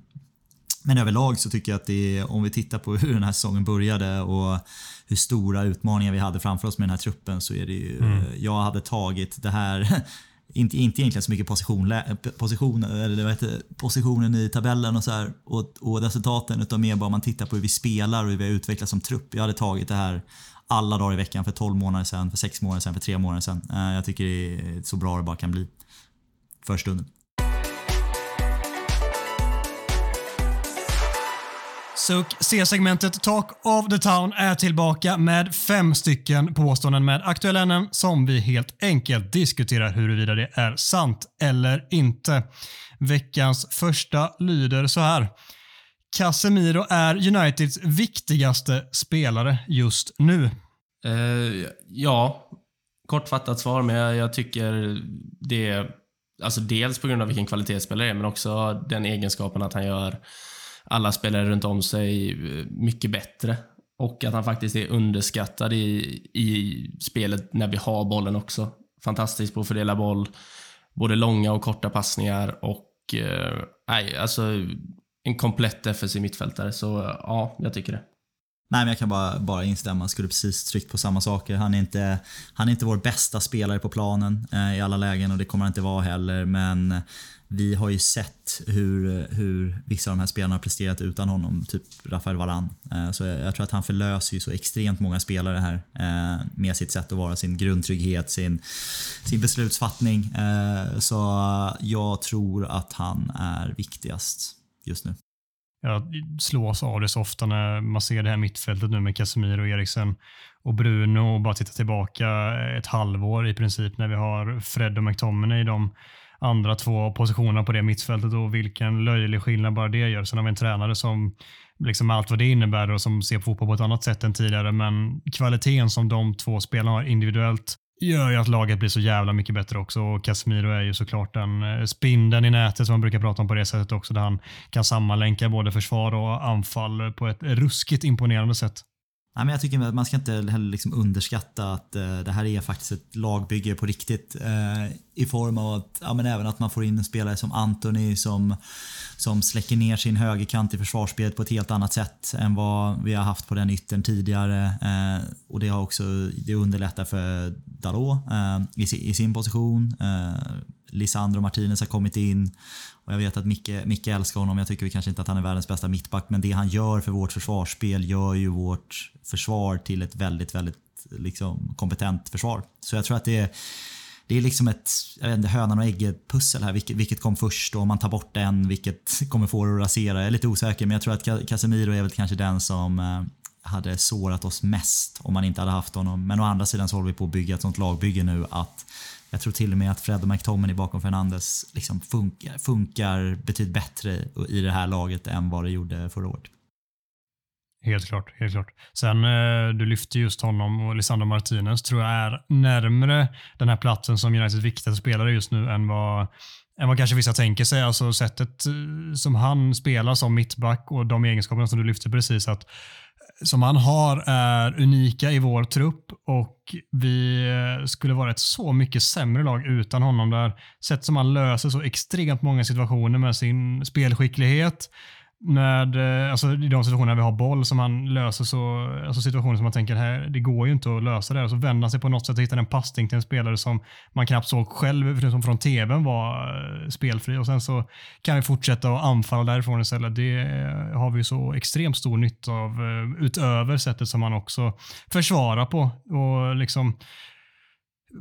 men överlag så tycker jag att det är, om vi tittar på hur den här säsongen började och hur stora utmaningar vi hade framför oss med den här truppen så är det ju, mm. jag hade tagit det här inte, inte egentligen så mycket position, eh, position, eller heter, positionen i tabellen och, så här, och, och resultaten utan mer bara man tittar på hur vi spelar och hur vi har utvecklats som trupp. Jag hade tagit det här alla dagar i veckan för 12 månader sedan, för 6 månader sedan, för 3 månader sedan. Eh, jag tycker det är så bra det bara kan bli. För stunden. Suck C-segmentet Talk of the Town är tillbaka med fem stycken påståenden med aktuella ämnen som vi helt enkelt diskuterar huruvida det är sant eller inte. Veckans första lyder så här. Casemiro är Uniteds viktigaste spelare just nu. Uh, ja, kortfattat svar, men jag, jag tycker det är Alltså dels på grund av vilken kvalitetsspelare det är, men också den egenskapen att han gör alla spelare runt om sig eh, mycket bättre. Och att han faktiskt är underskattad i, i spelet när vi har bollen också. Fantastisk på att fördela boll, både långa och korta passningar och eh, nej, alltså en komplett defensiv mittfältare. Så eh, ja, jag tycker det. Nej, men jag kan bara, bara instämma. Skulle precis tryckt på samma saker. Han är inte, han är inte vår bästa spelare på planen eh, i alla lägen och det kommer han inte vara heller. Men vi har ju sett hur, hur vissa av de här spelarna har presterat utan honom, typ Rafael Varan. Eh, så jag, jag, tror att han förlöser ju så extremt många spelare här eh, med sitt sätt att vara, sin grundtrygghet, sin, sin beslutsfattning. Eh, så jag tror att han är viktigast just nu. Jag slås av det så ofta när man ser det här mittfältet nu med Casemiro, Eriksen och Bruno och bara titta tillbaka ett halvår i princip när vi har Fred och McTominay i de andra två positionerna på det mittfältet och vilken löjlig skillnad bara det gör. Sen har vi en tränare som liksom allt vad det innebär och som ser på fotboll på ett annat sätt än tidigare. Men kvaliteten som de två spelarna har individuellt gör ju att laget blir så jävla mycket bättre också. Och Casemiro är ju såklart den eh, spindeln i nätet som man brukar prata om på det sättet också, där han kan sammanlänka både försvar och anfall på ett ruskigt imponerande sätt. Nej, men jag tycker att man ska inte heller liksom underskatta att eh, det här är faktiskt ett lagbygge på riktigt. Eh, I form av att, ja, men även att man får in en spelare som Anthony som, som släcker ner sin högerkant i försvarsspelet på ett helt annat sätt än vad vi har haft på den yttern tidigare. Eh, och det har också det underlättar för Dalot eh, i, i, sin position. Eh, Lisandro Martinez har kommit in och jag vet att Micke, Micke älskar honom. Jag tycker kanske inte att han är världens bästa mittback, men det han gör för vårt försvarsspel gör ju vårt försvar till ett väldigt, väldigt liksom, kompetent försvar. Så jag tror att det är det är liksom ett jag vet inte, hönan och ägget pussel här. Vilket, vilket kom först och om man tar bort en, vilket kommer få det att rasera? Jag är lite osäker, men jag tror att Casemiro är väl kanske den som eh, hade sårat oss mest om man inte hade haft honom. Men å andra sidan så håller vi på att bygga ett sånt lagbygge nu att jag tror till och med att Fred och McTominay bakom Fernandes liksom funkar, funkar betydligt bättre i det här laget än vad det gjorde förra året. Helt klart. helt klart. Sen eh, du lyfte just honom och Lisandro Martinez tror jag är närmre den här platsen som Uniteds viktigaste spelare just nu än vad, än vad kanske vissa tänker sig. Alltså sättet eh, som han spelar som mittback och de egenskaperna som du lyfte precis. att som han har är unika i vår trupp och vi eh, skulle vara ett så mycket sämre lag utan honom. där Sätt som han löser så extremt många situationer med sin spelskicklighet, med, eh, alltså i de situationer vi har boll som han löser så, alltså situationer som man tänker här, det går ju inte att lösa det Och Så vänder han sig på något sätt och hittar en passning till en spelare som man knappt såg själv, som från tvn var eh, spelfri. Och sen så kan vi fortsätta att anfalla därifrån istället. Det eh, har vi så extremt stor nytta av utöver sättet som man också försvarar på. Och liksom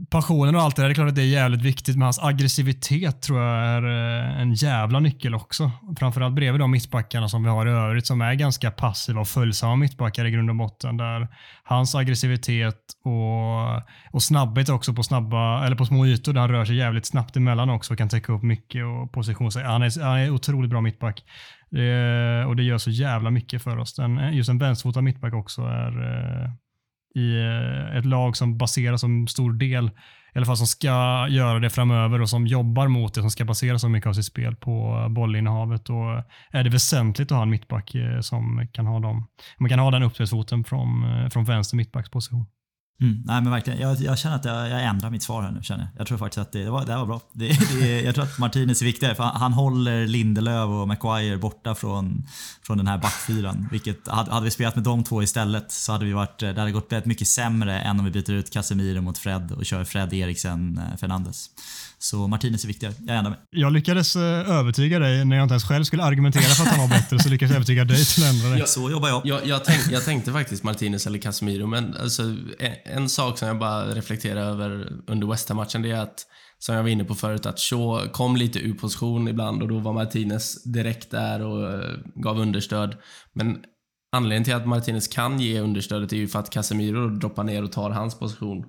passionen och allt det där, det är klart att det är jävligt viktigt, men hans aggressivitet tror jag är eh, en jävla nyckel också. Framförallt bredvid de mittbackarna som vi har i övrigt som är ganska passiva och följsamma mittbackar i grund och botten. Där hans aggressivitet och, och snabbhet också på snabba, eller på små ytor där han rör sig jävligt snabbt emellan också och kan täcka upp mycket och position Han är, han är otroligt bra mittback. Det, och det gör så jävla mycket för oss. Den, just en vänsterfotad mittback också är eh, i eh, ett lag som baseras som stor del, i alla fall som ska göra det framöver och som jobbar mot det, som ska basera så mycket av sitt spel på eh, bollinnehavet. Då eh, är det väsentligt att ha en mittback som kan ha dem. Man kan ha den uppspelsfoten från, från vänster mittbacksposition. Mm, nej men verkligen, jag, jag känner att jag, jag, ändrar mitt svar här nu. Känner jag. jag tror faktiskt att det, det, var, det var bra. Det, det, jag tror att Martinez är viktigare för han, han håller Lindelöf och Maguire borta från, från den här backfyran. Vilket, hade, hade vi spelat med de två istället så hade vi varit, det hade gått väldigt mycket sämre än om vi byter ut Casemiro mot Fred och kör Fred Eriksen eh, Fernandes. Så Martinez är viktigare. Jag ändrar mig. Jag lyckades eh, övertyga dig när jag inte ens själv skulle argumentera för att han var bättre, så lyckades jag övertyga dig till att ändra dig. Ja, så jobbar jag. Jag, jag, tänk, jag tänkte faktiskt Martinez eller Casemiro, men alltså, en, en sak som jag bara reflekterar över under West Ham-matchen, det är att som jag var inne på förut, att Shaw kom lite ur position ibland och då var Martinez direkt där och uh, gav understöd. Men anledningen till att Martinez kan ge understödet är ju för att Casemiro droppar ner och tar hans position.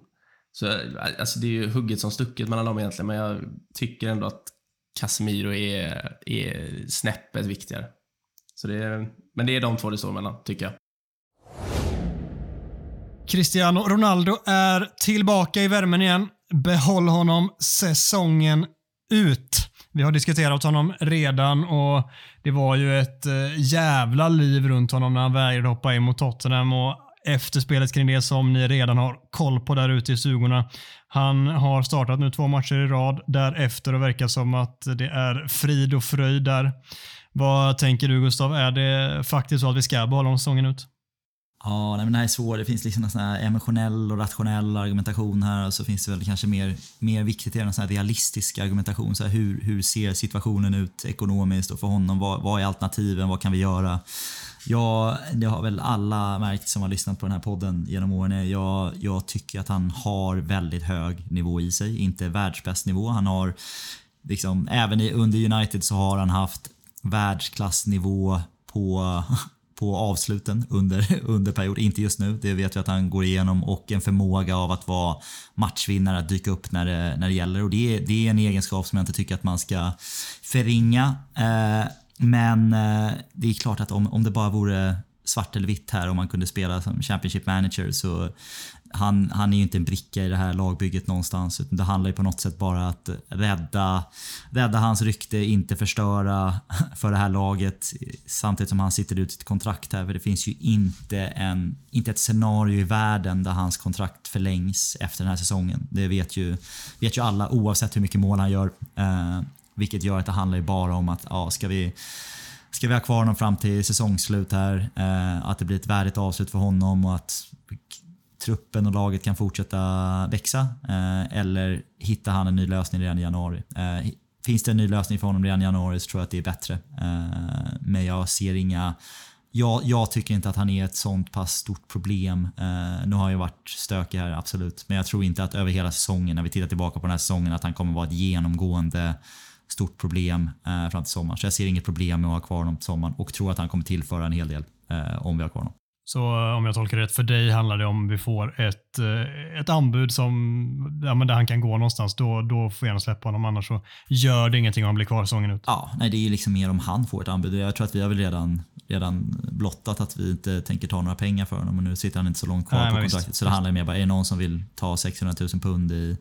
Så alltså det är ju hugget som stucket mellan dem egentligen, men jag tycker ändå att Casemiro är, är snäppet viktigare. Så det är, men det är de två det står mellan, tycker jag. Cristiano Ronaldo är tillbaka i värmen igen. Behåll honom säsongen ut. Vi har diskuterat honom redan och det var ju ett eh, jävla liv runt honom när han vägrade hoppa in mot Tottenham och efterspelet kring det som ni redan har koll på där ute i stugorna. Han har startat nu två matcher i rad därefter och verkar som att det är frid och fröjd där. Vad tänker du Gustav? Är det faktiskt så att vi ska behålla honom säsongen ut? Ja, nej, men det här är svårt. Det finns liksom en sån här emotionell och rationell argumentation här och så finns det väl kanske mer, mer viktigt en sån här realistisk argumentation. Så här, hur, hur ser situationen ut ekonomiskt och för honom? Vad, vad är alternativen? Vad kan vi göra? Ja, det har väl alla märkt som har lyssnat på den här podden genom åren. Jag, jag tycker att han har väldigt hög nivå i sig. Inte världsbäst nivå. Han har liksom, även under United så har han haft världsklassnivå på på avsluten under, under period. Inte just nu, det vet vi att han går igenom och en förmåga av att vara matchvinnare, att dyka upp när det, när det gäller. Och det, det är en egenskap som jag inte tycker att man ska förringa. Eh, men eh, det är klart att om, om det bara vore svart eller vitt här om man kunde spela som Championship manager så han, han är ju inte en bricka i det här lagbygget någonstans utan det handlar ju på något sätt bara att rädda, rädda hans rykte, inte förstöra för det här laget samtidigt som han sitter ut ett kontrakt här för det finns ju inte, en, inte ett scenario i världen där hans kontrakt förlängs efter den här säsongen. Det vet ju, vet ju alla oavsett hur mycket mål han gör. Eh, vilket gör att det handlar ju bara om att ja, ska vi Ska vi ha kvar honom fram till säsongsslut här, eh, att det blir ett värdigt avslut för honom och att truppen och laget kan fortsätta växa. Eh, eller hittar han en ny lösning redan i januari. Eh, finns det en ny lösning för honom redan i januari så tror jag att det är bättre. Eh, men jag ser inga jag, jag, tycker inte att han är ett sånt pass stort problem. Eh, nu har jag varit stökig här, absolut. Men jag tror inte att över hela säsongen, när vi tittar tillbaka på den här säsongen, att han kommer vara ett genomgående stort problem uh, fram till sommaren. Så jag ser inget problem med att ha kvar honom till sommaren och tror att han kommer tillföra en hel del uh, om vi har kvar honom. Så eh, om jag tolkar det rätt, för dig handlar det om vi får ett, eh, ett anbud som, ja, men där han kan gå någonstans, då, då får jag släppa honom. Annars så gör det ingenting om han blir kvar säsongen ut. Ja, nej, det är ju liksom mer om han får ett anbud. Jag tror att vi har väl redan, redan blottat att vi inte tänker ta några pengar för honom och nu sitter han inte så långt kvar nej, på kontraktet. Visst, så det handlar mer bara, är det någon som vill ta 600 000 pund i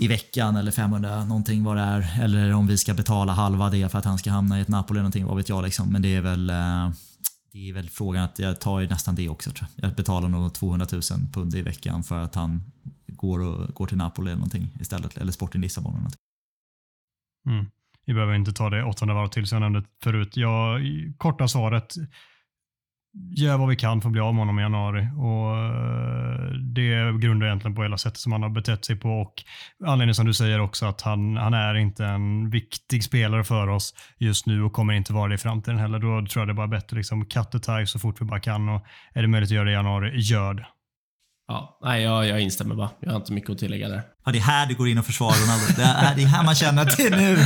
i veckan eller 500 någonting vad det är. Eller om vi ska betala halva det för att han ska hamna i ett Napoli eller någonting, vad vet jag liksom. Men det är väl eh, det är väl frågan att jag tar ju nästan det också tror jag. Jag betalar nog 200 000 pund i veckan för att han går, och, går till Napoli eller någonting istället. Eller Sporting Lissabon eller någonting. Mm. Vi behöver inte ta det åttonde varv till som jag nämnde förut. Jag, korta svaret, gör vad vi kan för att bli av med honom i januari. Och eh, det grundar egentligen på hela sättet som han har betett sig på och anledningen som du säger också att han, han är inte en viktig spelare för oss just nu och kommer inte vara det i framtiden heller. Då tror jag det är bara bättre liksom cut the tie så fort vi bara kan och är det möjligt att göra det i januari, gör det. Ja, nej, jag, jag instämmer bara. Jag har inte mycket att tillägga där. Ja, det är här du går in och försvarar Ronaldo. Det är, det är här man känner att det är nu,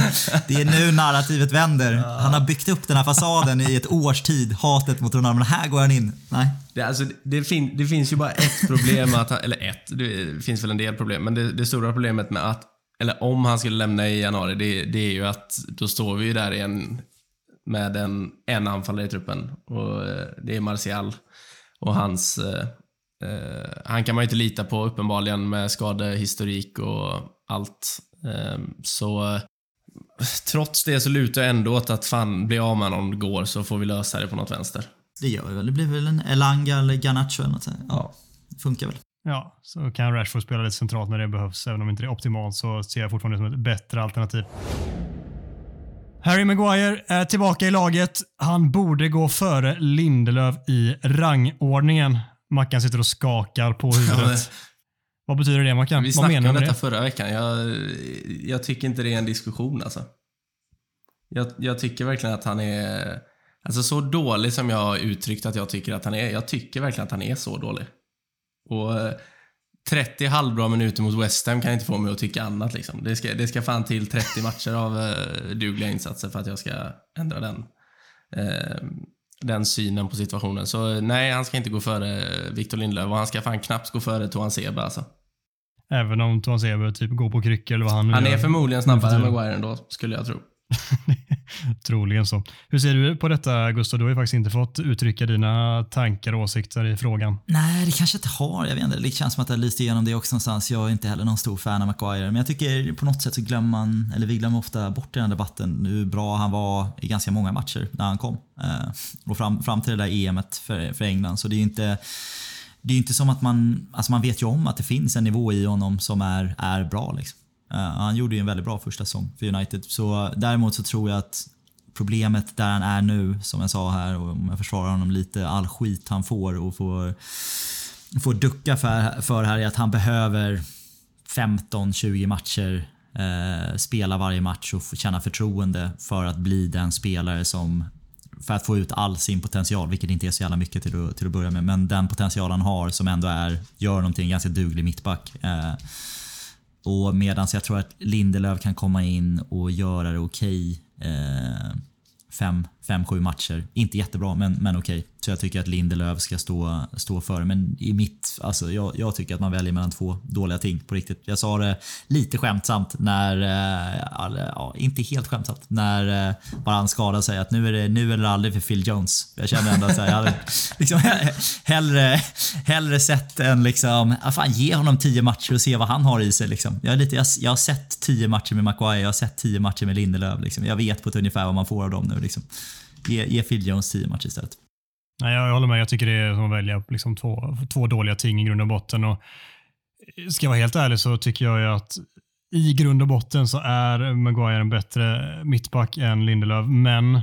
det är nu narrativet vänder. Han har byggt upp den här fasaden i ett års tid, hatet mot Ronaldo, men här går han in. Nej. Det, alltså, det, fin, det finns ju bara ett problem, att han, eller ett, det finns väl en del problem, men det, det stora problemet med att, eller om han skulle lämna i januari, det, det är ju att då står vi ju där igen med en, en anfallare i truppen och eh, det är Martial och hans eh, Eh, han kan man ju inte lita på uppenbarligen med skadehistorik och allt. Eh, så trots det så lutar jag ändå åt att fan, bli av med honom går så får vi lösa det på något vänster. Det gör vi väl. Det blir väl en Elanga eller Garnacho eller något. Ja, ja. funkar väl. Ja, så kan Rashford spela lite centralt när det behövs. Även om inte det är optimalt så ser jag fortfarande det som ett bättre alternativ. Harry Maguire är tillbaka i laget. Han borde gå före Lindelöf i rangordningen. Mackan sitter och skakar på huvudet. Vad betyder det Mackan? Vi Vad snackade menar om detta det? förra veckan. Jag, jag tycker inte det är en diskussion alltså. Jag, jag tycker verkligen att han är... Alltså så dålig som jag har uttryckt att jag tycker att han är. Jag tycker verkligen att han är så dålig. Och eh, 30 halvbra minuter mot West Ham kan inte få mig att tycka annat. Liksom. Det, ska, det ska fan till 30 matcher av eh, dugliga insatser för att jag ska ändra den, eh, den synen på situationen. Så nej, han ska inte gå före Victor Lindelöf och han ska fan knappt gå före Toan Seba alltså. Även om Toan Sebe typ går på kryckor eller vad han Han gör. är förmodligen snabbare än. Maguire ändå, skulle jag tro. Troligen så. Hur ser du på detta Gustav? Du har ju faktiskt inte fått uttrycka dina tankar och åsikter i frågan. Nej, det kanske jag inte har. Jag vet inte. Det känns som att jag lyst igenom det också någonstans. Jag är inte heller någon stor fan av Maguire. Men jag tycker på något sätt så glömmer man, eller vi glömmer ofta bort i den debatten, hur bra han var i ganska många matcher när han kom. Eh, och fram, fram till det där EMet för, för England. Så det är ju inte det är ju inte som att man, alltså man vet ju om att det finns en nivå i honom som är, är bra. Liksom. Eh, han gjorde ju en väldigt bra första säsong för United. Så däremot så tror jag att problemet där han är nu, som jag sa här, och om jag försvarar honom lite, all skit han får och får, får ducka för, för här är att han behöver 15-20 matcher, eh, spela varje match och känna förtroende för att bli den spelare som för att få ut all sin potential, vilket inte är så jävla mycket till att, till att börja med. Men den potential han har som ändå är, gör någonting ganska duglig mittback. Eh, och medan jag tror att Lindelöf kan komma in och göra det okej. eh, fem, fem, sju matcher. Inte jättebra, men, men okej. Så jag tycker att Lindelöf ska stå, stå före. Men i mitt, alltså jag, jag tycker att man väljer mellan två dåliga ting på riktigt. Jag sa det lite skämtsamt när, äh, ja, inte helt skämtsamt, när eh, äh, bara han skadade sig att nu är det nu eller aldrig för Phil Jones. Jag känner ändå att så här, jag hade liksom, hellre, hellre sett än liksom, ja, fan, ge honom tio matcher och se vad han har i sig. Liksom. Jag, är lite, jag, jag har sett tio matcher med Maguire, jag har sett tio matcher med Lindelöf. Liksom. Jag vet på ett ungefär vad man får av dem nu. Liksom. Ge, ge Phil Jones 10 matcher istället. Nej, jag håller med. Jag tycker det är som att välja liksom två, två dåliga ting i grund och botten. Och ska jag vara helt ärlig så tycker jag ju att i grund och botten så är Maguire en bättre mittback än Lindelöf, men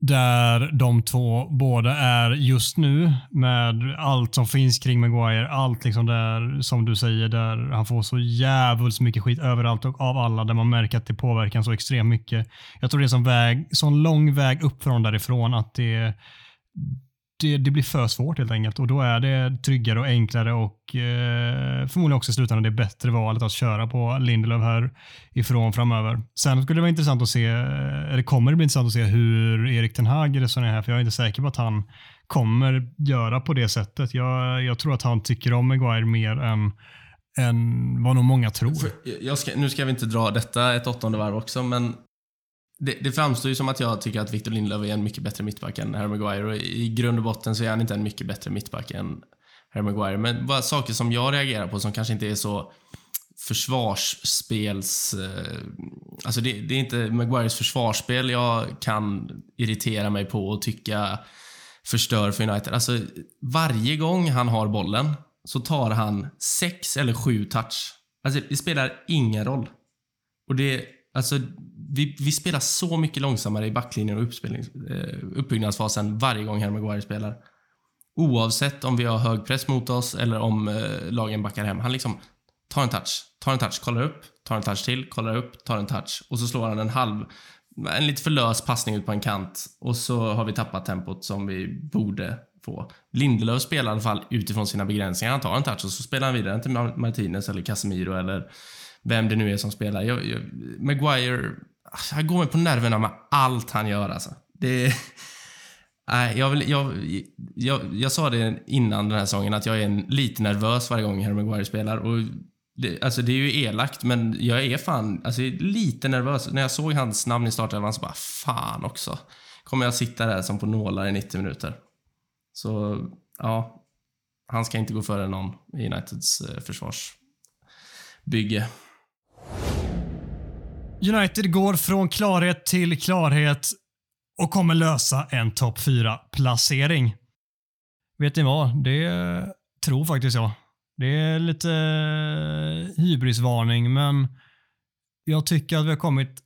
där de två båda är just nu med allt som finns kring Maguire, allt liksom där som du säger, där han får så jävligt mycket skit överallt och av alla, där man märker att det påverkar så extremt mycket. Jag tror det är sån, väg, sån lång väg upp från därifrån att det det, det blir för svårt helt enkelt och då är det tryggare och enklare och eh, förmodligen också i slutändan det bättre valet att köra på Lindelöf här ifrån framöver. Sen skulle det vara intressant att se, eh, eller kommer det bli intressant att se hur Erik Ten Hag resonerar här för jag är inte säker på att han kommer göra på det sättet. Jag, jag tror att han tycker om Maguire mer än, än vad nog många tror. För jag ska, nu ska vi inte dra detta ett åttonde varv också, men det, det framstår ju som att jag tycker att Victor Lindelöf är en mycket bättre mittback än Harry Maguire och i grund och botten så är han inte en mycket bättre mittback än Harry Maguire. Men bara saker som jag reagerar på som kanske inte är så försvarsspels... Eh, alltså det, det är inte Maguires försvarsspel jag kan irritera mig på och tycka förstör för United. Alltså varje gång han har bollen så tar han sex eller sju touch. Alltså det spelar ingen roll. Och det, alltså, vi, vi spelar så mycket långsammare i backlinjen och eh, uppbyggnadsfasen varje gång Harry Maguire spelar. Oavsett om vi har hög press mot oss eller om eh, lagen backar hem. Han liksom tar en touch, tar en touch, kollar upp, tar en touch till, kollar upp, tar en touch och så slår han en halv, en lite för lös passning ut på en kant och så har vi tappat tempot som vi borde få. Lindelöf spelar i alla fall utifrån sina begränsningar. Han tar en touch och så spelar han vidare till Martinez eller Casemiro eller vem det nu är som spelar. Jag, jag, Maguire, Alltså, han går mig på nerverna med allt han gör alltså. Det... Nej, jag, vill, jag, jag, jag sa det innan den här säsongen att jag är en, lite nervös varje gång Harry Maguire spelar. Och det, alltså det är ju elakt, men jag är fan alltså lite nervös. När jag såg hans namn i startelvan så bara, fan också. Kommer jag sitta där som på nålar i 90 minuter? Så, ja. Han ska inte gå före någon i Uniteds eh, försvarsbygge. United går från klarhet till klarhet och kommer lösa en topp 4-placering. Vet ni vad? Det tror faktiskt jag. Det är lite eh, hybrisvarning, men jag tycker att vi har kommit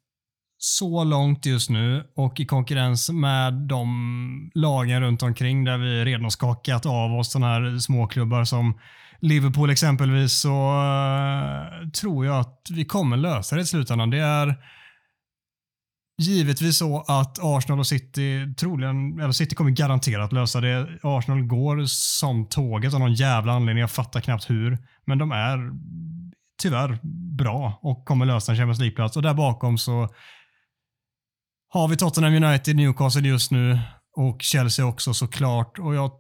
så långt just nu och i konkurrens med de lagen runt omkring där vi redan skakat av oss sådana här småklubbar som Liverpool exempelvis så uh, tror jag att vi kommer lösa det i slutändan. Det är givetvis så att Arsenal och City troligen, eller City kommer garanterat lösa det. Arsenal går som tåget av någon jävla anledning. Jag fattar knappt hur. Men de är tyvärr bra och kommer lösa en Champions League-plats. Och där bakom så har vi Tottenham United, Newcastle just nu och Chelsea också såklart. Och jag,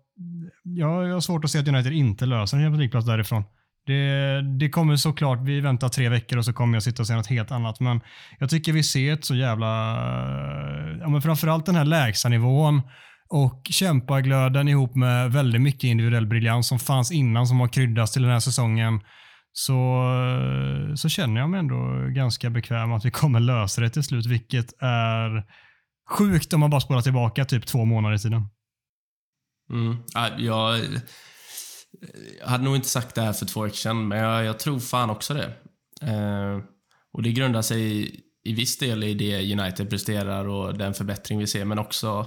jag, jag har svårt att se att United inte löser en Champions League-plats därifrån. Det, det, kommer såklart, vi väntar tre veckor och så kommer jag sitta och säga något helt annat. Men jag tycker vi ser ett så jävla, ja men framförallt den här lägstanivån och kämpaglöden ihop med väldigt mycket individuell briljans som fanns innan som har kryddats till den här säsongen. Så, så känner jag mig ändå ganska bekväm att vi kommer lösa det till slut, vilket är sjukt om man bara spolar tillbaka typ två månader i tiden. Mm. Jag, jag hade nog inte sagt det här för två veckor sedan, men jag, jag tror fan också det. Eh, och det grundar sig i, i viss del i det United presterar och den förbättring vi ser, men också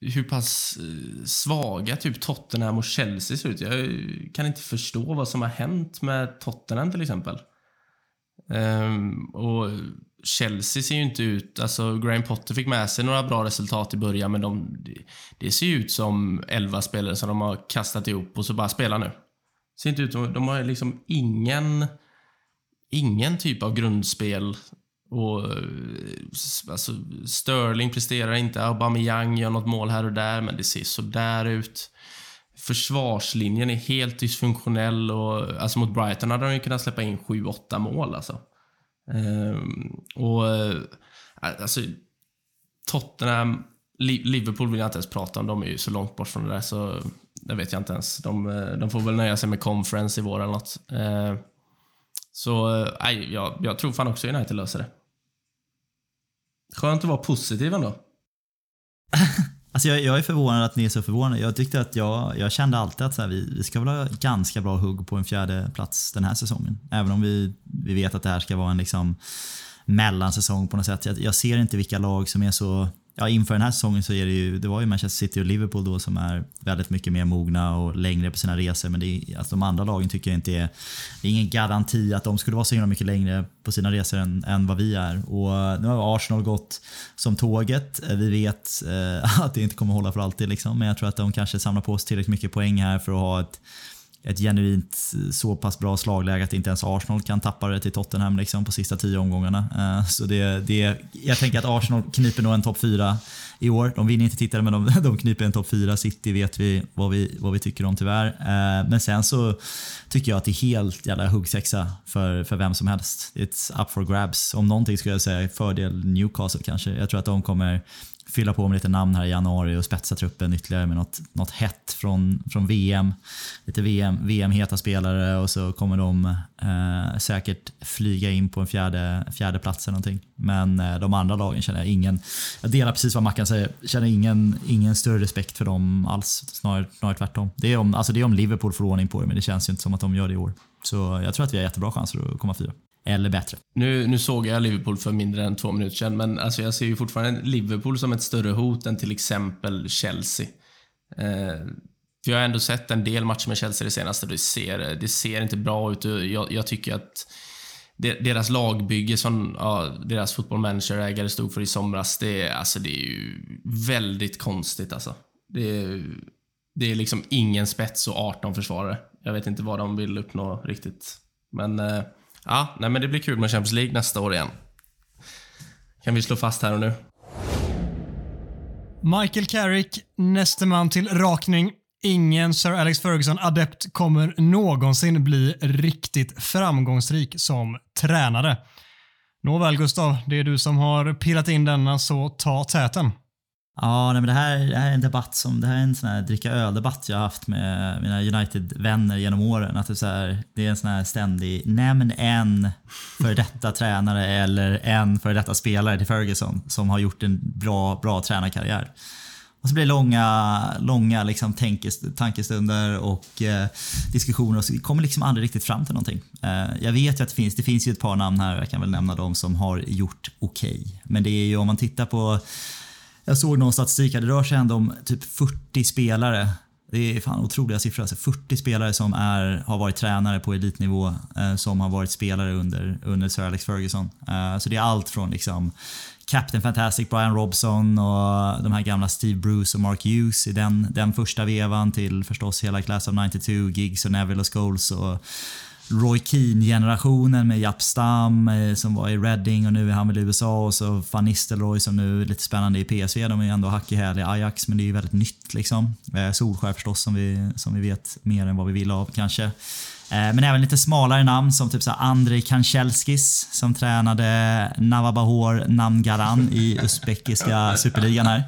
hur pass eh, svaga typ Tottenham och Chelsea ser ut. Jag kan inte förstå vad som har hänt med Tottenham till exempel. Eh, och Chelsea ser ju inte ut... Alltså, Graham Potter fick med sig några bra resultat i början, men de, det ser ju ut som elva spelare som de har kastat ihop och så bara spela nu. Ser inte ut som... De har liksom ingen... Ingen typ av grundspel. Och, eh, alltså, Sterling presterar inte, Aubameyang gör något mål här och där, men det ser så där ut. Försvarslinjen är helt dysfunktionell och alltså mot Brighton hade de ju kunnat släppa in 7-8 mål alltså. Ehm, och eh, alltså Tottenham, Liverpool vill jag inte ens prata om. De är ju så långt bort från det där så det vet jag inte ens. De, eh, de får väl nöja sig med conference i vår eller något. Ehm, så eh, nej, jag, jag tror fan också United löser det. Skönt att vara positiv ändå. Alltså jag, jag, är förvånad att ni är så förvånade. Jag tyckte att jag, jag kände alltid att så här, vi, vi ska väl ha ganska bra hugg på en fjärde plats den här säsongen. Även om vi, vi vet att det här ska vara en liksom mellansäsong på något sätt. Jag, jag ser inte vilka lag som är så ja, inför den här säsongen så är det ju, det var ju Manchester City och Liverpool då som är väldigt mycket mer mogna och längre på sina resor. Men det är, alltså de andra lagen tycker jag inte är, det är ingen garanti att de skulle vara så himla mycket längre på sina resor än, än vad vi är. Och eh, nu har Arsenal gått som tåget. Eh, vi vet eh, att det inte kommer hålla för alltid liksom, men jag tror att de kanske samlar på sig tillräckligt mycket poäng här för att ha ett ett genuint eh, så pass bra slagläge att inte ens Arsenal kan tappa det till Tottenham liksom på sista tio omgångarna. Eh, så det, det, jag tänker att Arsenal kniper nog en topp fyra i år. De vinner inte titeln men de, de kniper en topp fyra. City vet vi vad, vi vad vi tycker om tyvärr. Eh, men sen så tycker jag att det är helt jävla huggsexa för, för vem som helst. It's up for grabs. Om någonting skulle jag säga fördel Newcastle kanske. Jag tror att de kommer fylla på med lite namn här i januari och spetsa truppen ytterligare med något, något hett från, från VM. Lite VM, VM-heta spelare och så kommer de eh, säkert flyga in på en fjärde, fjärde plats eller någonting. Men eh, de andra lagen känner jag ingen, jag delar precis vad Mackan säger, känner ingen, ingen större respekt för dem alls. Snarare, snarare tvärtom. Det är, om, alltså det är om Liverpool får ordning på det men det känns ju inte som att de gör det i år. Så jag tror att vi har jättebra chanser att komma fyra eller bättre. Nu, nu såg jag Liverpool för mindre än två minuter sedan, men alltså jag ser ju fortfarande Liverpool som ett större hot än till exempel Chelsea. Eh, jag har ändå sett en del matcher med Chelsea det senaste. Det ser, det ser inte bra ut. Jag, jag tycker att deras lagbygge som ja, deras fotbollmanager-ägare stod för i somras, det, alltså, det är ju väldigt konstigt. Alltså. Det, är, det är liksom ingen spets och 18 försvarare. Jag vet inte vad de vill uppnå riktigt. Men eh, ja, nej, men det blir kul med Champions League nästa år igen. Kan vi slå fast här och nu. Michael Carrick, näste man till rakning. Ingen Sir Alex Ferguson-adept kommer någonsin bli riktigt framgångsrik som tränare. Nåväl Gustav, det är du som har pillat in denna, så ta täten. Ja, nej, men det, här, det här är en debatt som, det här är en sån här dricka öl-debatt jag har haft med mina United-vänner genom åren. Att det, är så här, det är en sån här ständig, nämn en för detta tränare eller en för detta spelare till Ferguson som har gjort en bra, bra tränarkarriär. Och så blir det långa, långa liksom tankestunder och eh, diskussioner och så kommer liksom aldrig riktigt fram till någonting. Eh, jag vet ju att det finns, det finns ju ett par namn här, jag kan väl nämna dem som har gjort okej. Okay. Men det är ju om man tittar på jag såg någon statistik här, det rör sig ändå om typ 40 spelare. Det är fan otroliga siffror. Alltså 40 spelare som är, har varit tränare på elitnivå eh, som har varit spelare under, under Sir Alex Ferguson. Eh, så det är allt från liksom Captain Fantastic Brian Robson och de här gamla Steve Bruce och Mark Hughes i den, den första vevan till förstås hela Class of 92, Giggs och Neville och Scholes och Roy Keane-generationen med Japp Stam eh, som var i Reading och nu är han väl i USA och så Van Nistelrooy som nu är lite spännande i PSV. De är ju ändå hack i häl i Ajax men det är ju väldigt nytt liksom. Eh, Solskär förstås som vi, som vi vet mer än vad vi vill av kanske. Eh, men även lite smalare namn som typ så Andrei Kanchelskis som tränade Navabahor Namgaran i uzbekiska superligan här.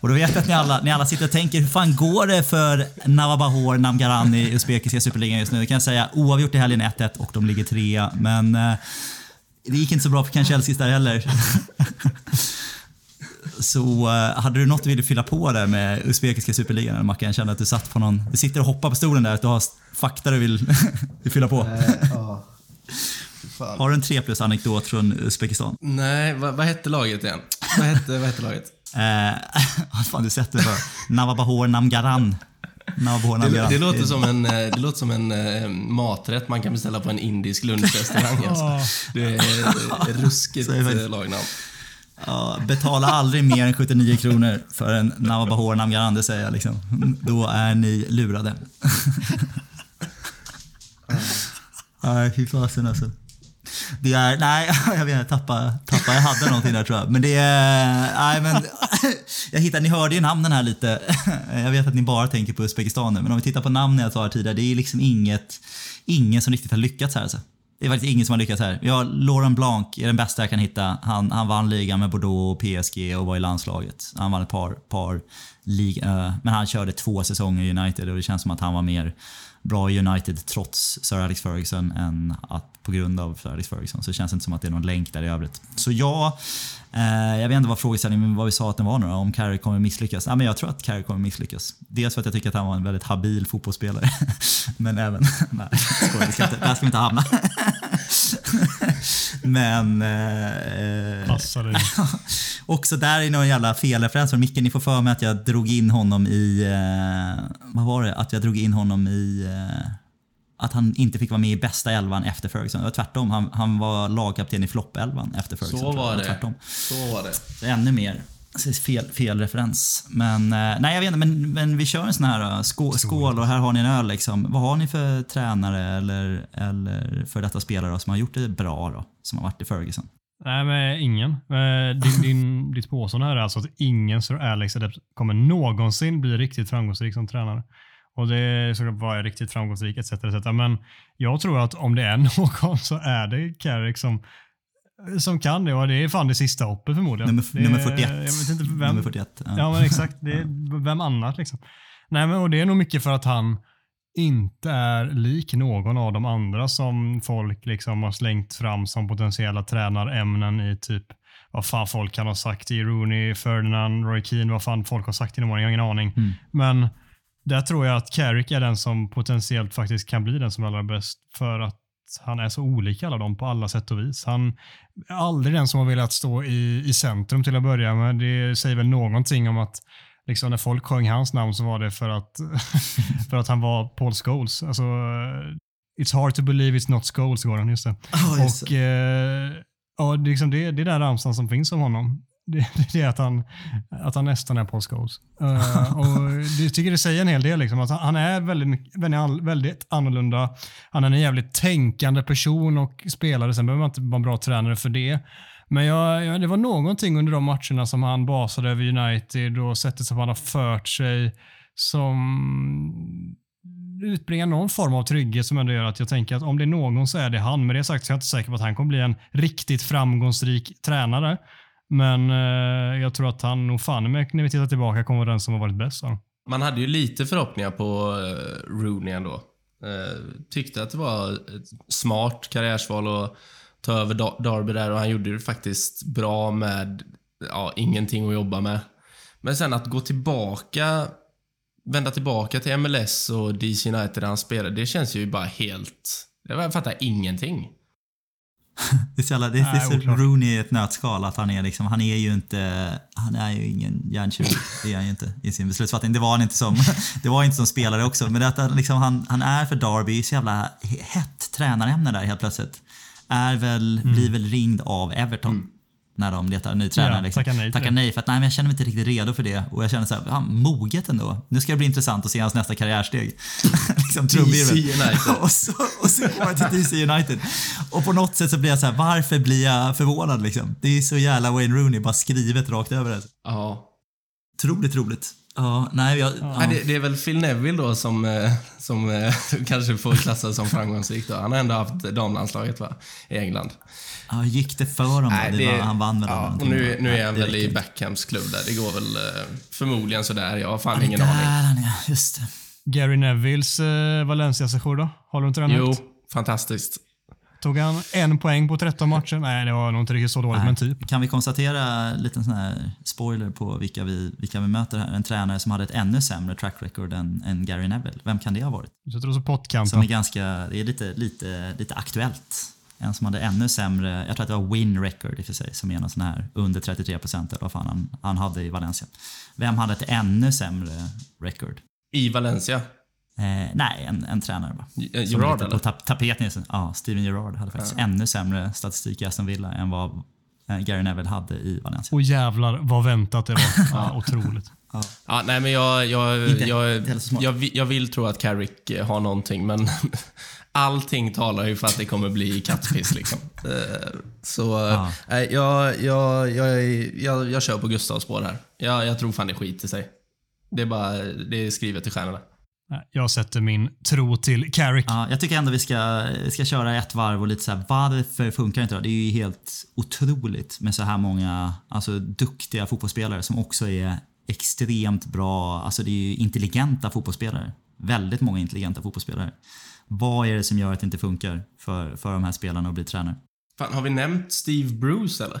Och då vet jag att ni alla, ni alla sitter och tänker, hur fan går det för Navabahor Namgaran i uzbekiska superligan just nu? Det kan jag säga, oavgjort i helgen 1-1 och de ligger trea. Men eh, det gick inte så bra för Kanchelskis där heller. Så uh, hade du något du ville fylla på där med uzbekiska superligan eller Mackan? Jag kände att du satt på någon... Du sitter och hoppar på stolen där, att du har fakta du vill, vill fylla på. Äh, ja. Har du en 3 plus anekdot från Uzbekistan? Nej, vad, vad hette laget igen? Vad hette, vad hette laget? Eh, vad fan du sett det för? Navabahor Namgaran. Navabahor Namgaran. Det, det, låter som en, eh, det låter som en uh, maträtt man kan beställa på en indisk lunchrestaurang. Alltså. Det är ruskigt lagnamn. Ja, betala aldrig mer än 79 kronor för en Navabahor Namgaran, det säger jag liksom. Då är ni lurade. Nej, fy fasen alltså. Det är, nej, jag vet inte, tappa, tappa, jag hade någonting där tror jag. Men det är, nej men, jag hittade, ni hörde ju namnen här lite. Jag vet att ni bara tänker på Uzbekistan nu, men om vi tittar på namnen jag sa här tidigare, det är liksom inget, ingen som riktigt har lyckats här alltså. Det är faktiskt ingen som har lyckats här. Ja, Laurent Blanc är den bästa jag kan hitta. Han, han vann ligan med Bordeaux och PSG och var i landslaget. Han vann ett par, par liga, eh, men han körde två säsonger i United och det känns som att han var mer bra i United trots Sir Alex Ferguson än att på grund av Sir Alex Ferguson. Så det känns inte som att det är någon länk där i övrigt. Så ja, eh, jag vet inte vad frågeställningen vad vi sa att den var nu då, om Carey kommer misslyckas. Nej, men jag tror att Carey kommer misslyckas. Dels för att jag tycker att han var en väldigt habil fotbollsspelare. men även... Nej, skojar, det ska inte, där ska vi inte hamna. men... Eh, Passar dig. också där är någon jävla felreferens från Micke. Ni får för mig att jag drog in honom i... Eh, vad var det? Att jag drog in honom i... Eh, att han inte fick vara med i bästa elvan efter Ferguson. Det var tvärtom. Han, han var lagkapten i floppelvan efter Ferguson. Så var det. Tvärtom. Så var det. Så ännu mer. Fel, fel referens. Men, eh, nej jag vet inte, men, men vi kör en sån här eh, skål, och här har ni en öl liksom. Vad har ni för tränare eller, eller för detta spelare som har gjort det bra då? Som har varit i Ferguson? Nej, men ingen. Eh, din, din, ditt påstående är alltså att ingen Sir Alex Adept kommer någonsin bli riktigt framgångsrik som tränare. Och det är såklart vad är riktigt framgångsrik etc, etc. Men jag tror att om det är någon så är det Carrick som, som kan det och det är fan det sista hoppet förmodligen. Nummer, det, nummer 41. Jag vet inte vem. Nummer 41. Ja, ja men exakt. Det vem annat liksom. Nej, men och det är nog mycket för att han inte är lik någon av de andra som folk liksom har slängt fram som potentiella tränarämnen i typ vad fan folk kan ha sagt i Rooney, Ferdinand, Roy Keane, vad fan folk har sagt inom åren, jag har ingen aning. Mm. Men där tror jag att Carrick är den som potentiellt faktiskt kan bli den som är allra bäst för att han är så olik alla dem på alla sätt och vis. Han är aldrig den som har velat stå i, i centrum till att börja med. Det säger väl någonting om att liksom när folk sjöng hans namn så var det för att, för att han var Paul Scholes. Alltså, it's hard to believe it's not Scholes, går han. Just det. Oh, just och eh, ja, det, är liksom det, det är den ramsan som finns om honom. Det, det är att han, att han nästan är Paul Scholes. Uh, och det tycker det säger en hel del. Liksom, att han är väldigt, väldigt, annorlunda. Han är en jävligt tänkande person och spelare. Sen behöver man inte vara en bra tränare för det. Men jag, jag, det var någonting under de matcherna som han basade över United och sättet som han har fört sig som utbringar någon form av trygghet som ändå gör att jag tänker att om det är någon så är det han. Med det sagt så är jag inte säker på att han kommer bli en riktigt framgångsrik tränare. Men eh, jag tror att han nog fan med när vi tittar tillbaka kommer vara den som har varit bäst. Så. Man hade ju lite förhoppningar på eh, Rooney ändå. Eh, tyckte att det var ett smart karriärsval att ta över Darby där och han gjorde det faktiskt bra med ja, ingenting att jobba med. Men sen att gå tillbaka, vända tillbaka till MLS och DC United där han spelade, det känns ju bara helt... Jag fattar ingenting. det är så, jävla, det, det är så Rooney i ett nötskal att han är liksom, han är ju inte, han är ju ingen hjärntjuv. Det är han ju inte i sin beslutsfattning. Det var han inte som, det var inte som spelare också. Men det att liksom, han, han är för Derby, så jävla hett tränarämne där helt plötsligt. Är väl, mm. blir väl ringd av Everton. Mm när de letar ny tränare. Ja, liksom. Tackar nej, tackar nej för att nej, men jag känner mig inte riktigt redo för det. Och jag känner så här, han moget ändå. Nu ska det bli intressant att se hans nästa karriärsteg. liksom, DC United. och, så, och så går jag till DC United. Och på något sätt så blir jag så här, varför blir jag förvånad liksom? Det är så jävla Wayne Rooney, bara skrivet rakt över det. Ja. Otroligt roligt. Ja, nej, jag, ja. Nej, det, det, är väl Phil Neville då som, eh, som eh, kanske får klassas som framgångsrik då. Han har ändå haft damlandslaget va? i England. Ja, gick det för honom Nej, det, var, Han vann väl ja, och nu, nu är han väl i Beckhams klubb där. Det går väl eh, förmodligen sådär. Jag har fan ingen aning. Han är, just det. Gary Nevilles eh, Valencia-session då? Har du inte den Jo, fantastiskt. Tog han en poäng på 13 matcher? Nej, det var nog inte riktigt så dåligt, Nej. men typ. Kan vi konstatera, liten sån här spoiler på vilka vi, vilka vi möter här. En tränare som hade ett ännu sämre track record än, än Gary Neville. Vem kan det ha varit? Du sätter så pottkanten. Som är ganska, det är lite, lite, lite aktuellt. En som hade ännu sämre, jag tror att det var win record i och för sig, som är någon sån här under 33 procent eller vad fan han, han hade i Valencia. Vem hade ett ännu sämre record? I Valencia? Eh, nej, en, en tränare bara. Eh, Gerard eller? På tap tapeten. Ja, Steven Gerrard hade faktiskt ja. ännu sämre statistik i Aston Villa än vad eh, Gary Neville hade i Valencia. Och jävlar vad väntat det var. ja, otroligt. Ja. ja. nej men jag, jag, inte, jag, inte jag, jag, vill tro att Carrick har någonting men allting talar ju för att det kommer bli kattpiss liksom. Eh, så ja. jag, jag, jag, jag, jag kör på Gustavs spår här. Jag, jag tror fan det skiter sig. Det är bara, det är skrivet i stjärnorna. Jag sätter min tro till Carrick. Ja, jag tycker ändå vi ska, ska köra ett varv och lite så här, varför funkar det inte då? Det är ju helt otroligt med så här många alltså, duktiga fotbollsspelare som också är extremt bra, alltså det är ju intelligenta fotbollsspelare. Väldigt många intelligenta fotbollsspelare. Vad är det som gör att det inte funkar för, för de här spelarna att bli tränare? Fan, har vi nämnt Steve Bruce eller?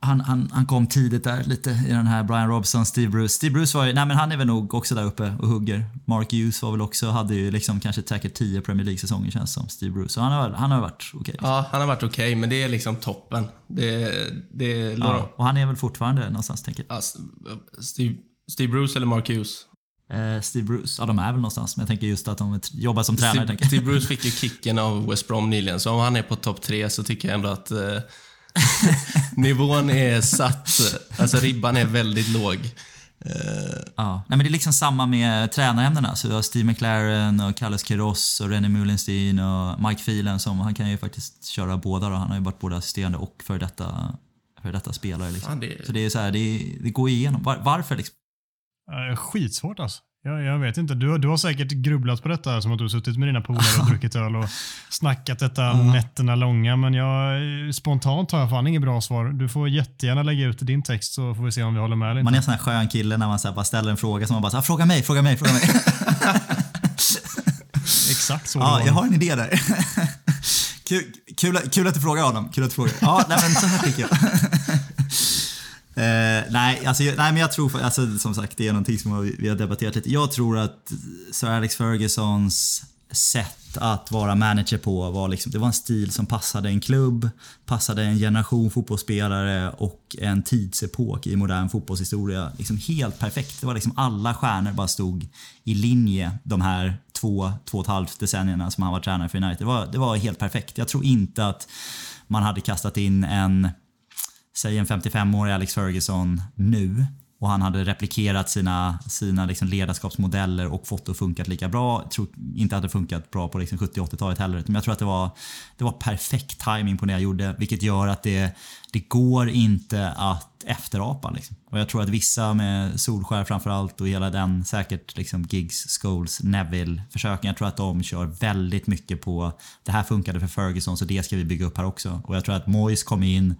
Han, han, han kom tidigt där lite i den här Brian Robson, Steve Bruce. Steve Bruce var ju, nej men han är väl nog också där uppe och hugger. Mark Hughes var väl också, hade ju liksom kanske säkert 10 Premier League-säsonger känns som, Steve Bruce. Så han har, han har varit okej. Okay. Ja, han har varit okej, okay, men det är liksom toppen. Det, det ja, och han är väl fortfarande någonstans, tänker jag. Ja, Steve, Steve Bruce eller Mark Hughes? Eh, Steve Bruce, ja de är väl någonstans, men jag tänker just att de jobbar som tränare. Steve, Bruce fick ju kicken av West Brom nyligen, så om han är på topp tre så tycker jag ändå att eh, nivån är satt. Alltså ribban är väldigt låg. Uh, ja. Nej, men det är liksom samma med tränarämnena. Så du har Steve McLaren, och Carlos Queiroz, och René Mullenstein och Mike Phelan. Som, han kan ju faktiskt köra båda. Då. Han har ju varit både assisterande och för detta, för detta spelare. Liksom. Ja, det... Så det, är så här, det, det går igenom. Var, varför liksom? Uh, skitsvårt alltså. Jag, jag vet inte. Du, du har säkert grubblat på detta som att du har suttit med dina polare och druckit öl och snackat detta mm. nätterna långa. Men jag, spontant har jag fan inget bra svar. Du får jättegärna lägga ut din text så får vi se om vi håller med eller inte. Man är en sån här skön kille när man så bara ställer en fråga som man bara så här, fråga mig, fråga mig, fråga mig. Exakt så Ja, jag har en idé där. kul, kul, kul att du frågar Adam. Kul att du frågar. Ja, nej, men så här tycker jag. Eh, nej, alltså, nej, men jag tror, alltså, som sagt, det är någonting som vi har debatterat lite. Jag tror att Sir Alex Fergusons sätt att vara manager på var liksom, det var en stil som passade en klubb, passade en generation fotbollsspelare och en tidsepok i modern fotbollshistoria. Liksom helt perfekt. Det var liksom alla stjärnor bara stod i linje de här två, två och ett halvt decennierna som han var tränare för United. Det var, det var helt perfekt. Jag tror inte att man hade kastat in en, säg en 55-årig Alex Ferguson nu och han hade replikerat sina, sina liksom ledarskapsmodeller och fått det att funka lika bra. Jag tror inte att det funkat bra på liksom 70 80-talet heller. Men jag tror att det var, det var perfekt timing på det jag gjorde. Vilket gör att det, det går inte att efterapa. Liksom. Och jag tror att vissa med Solskär framförallt och hela den säkert liksom Gigs, Scholes, Neville-försöken. Jag tror att de kör väldigt mycket på det här funkade för Ferguson så det ska vi bygga upp här också. Och jag tror att Moyes kom in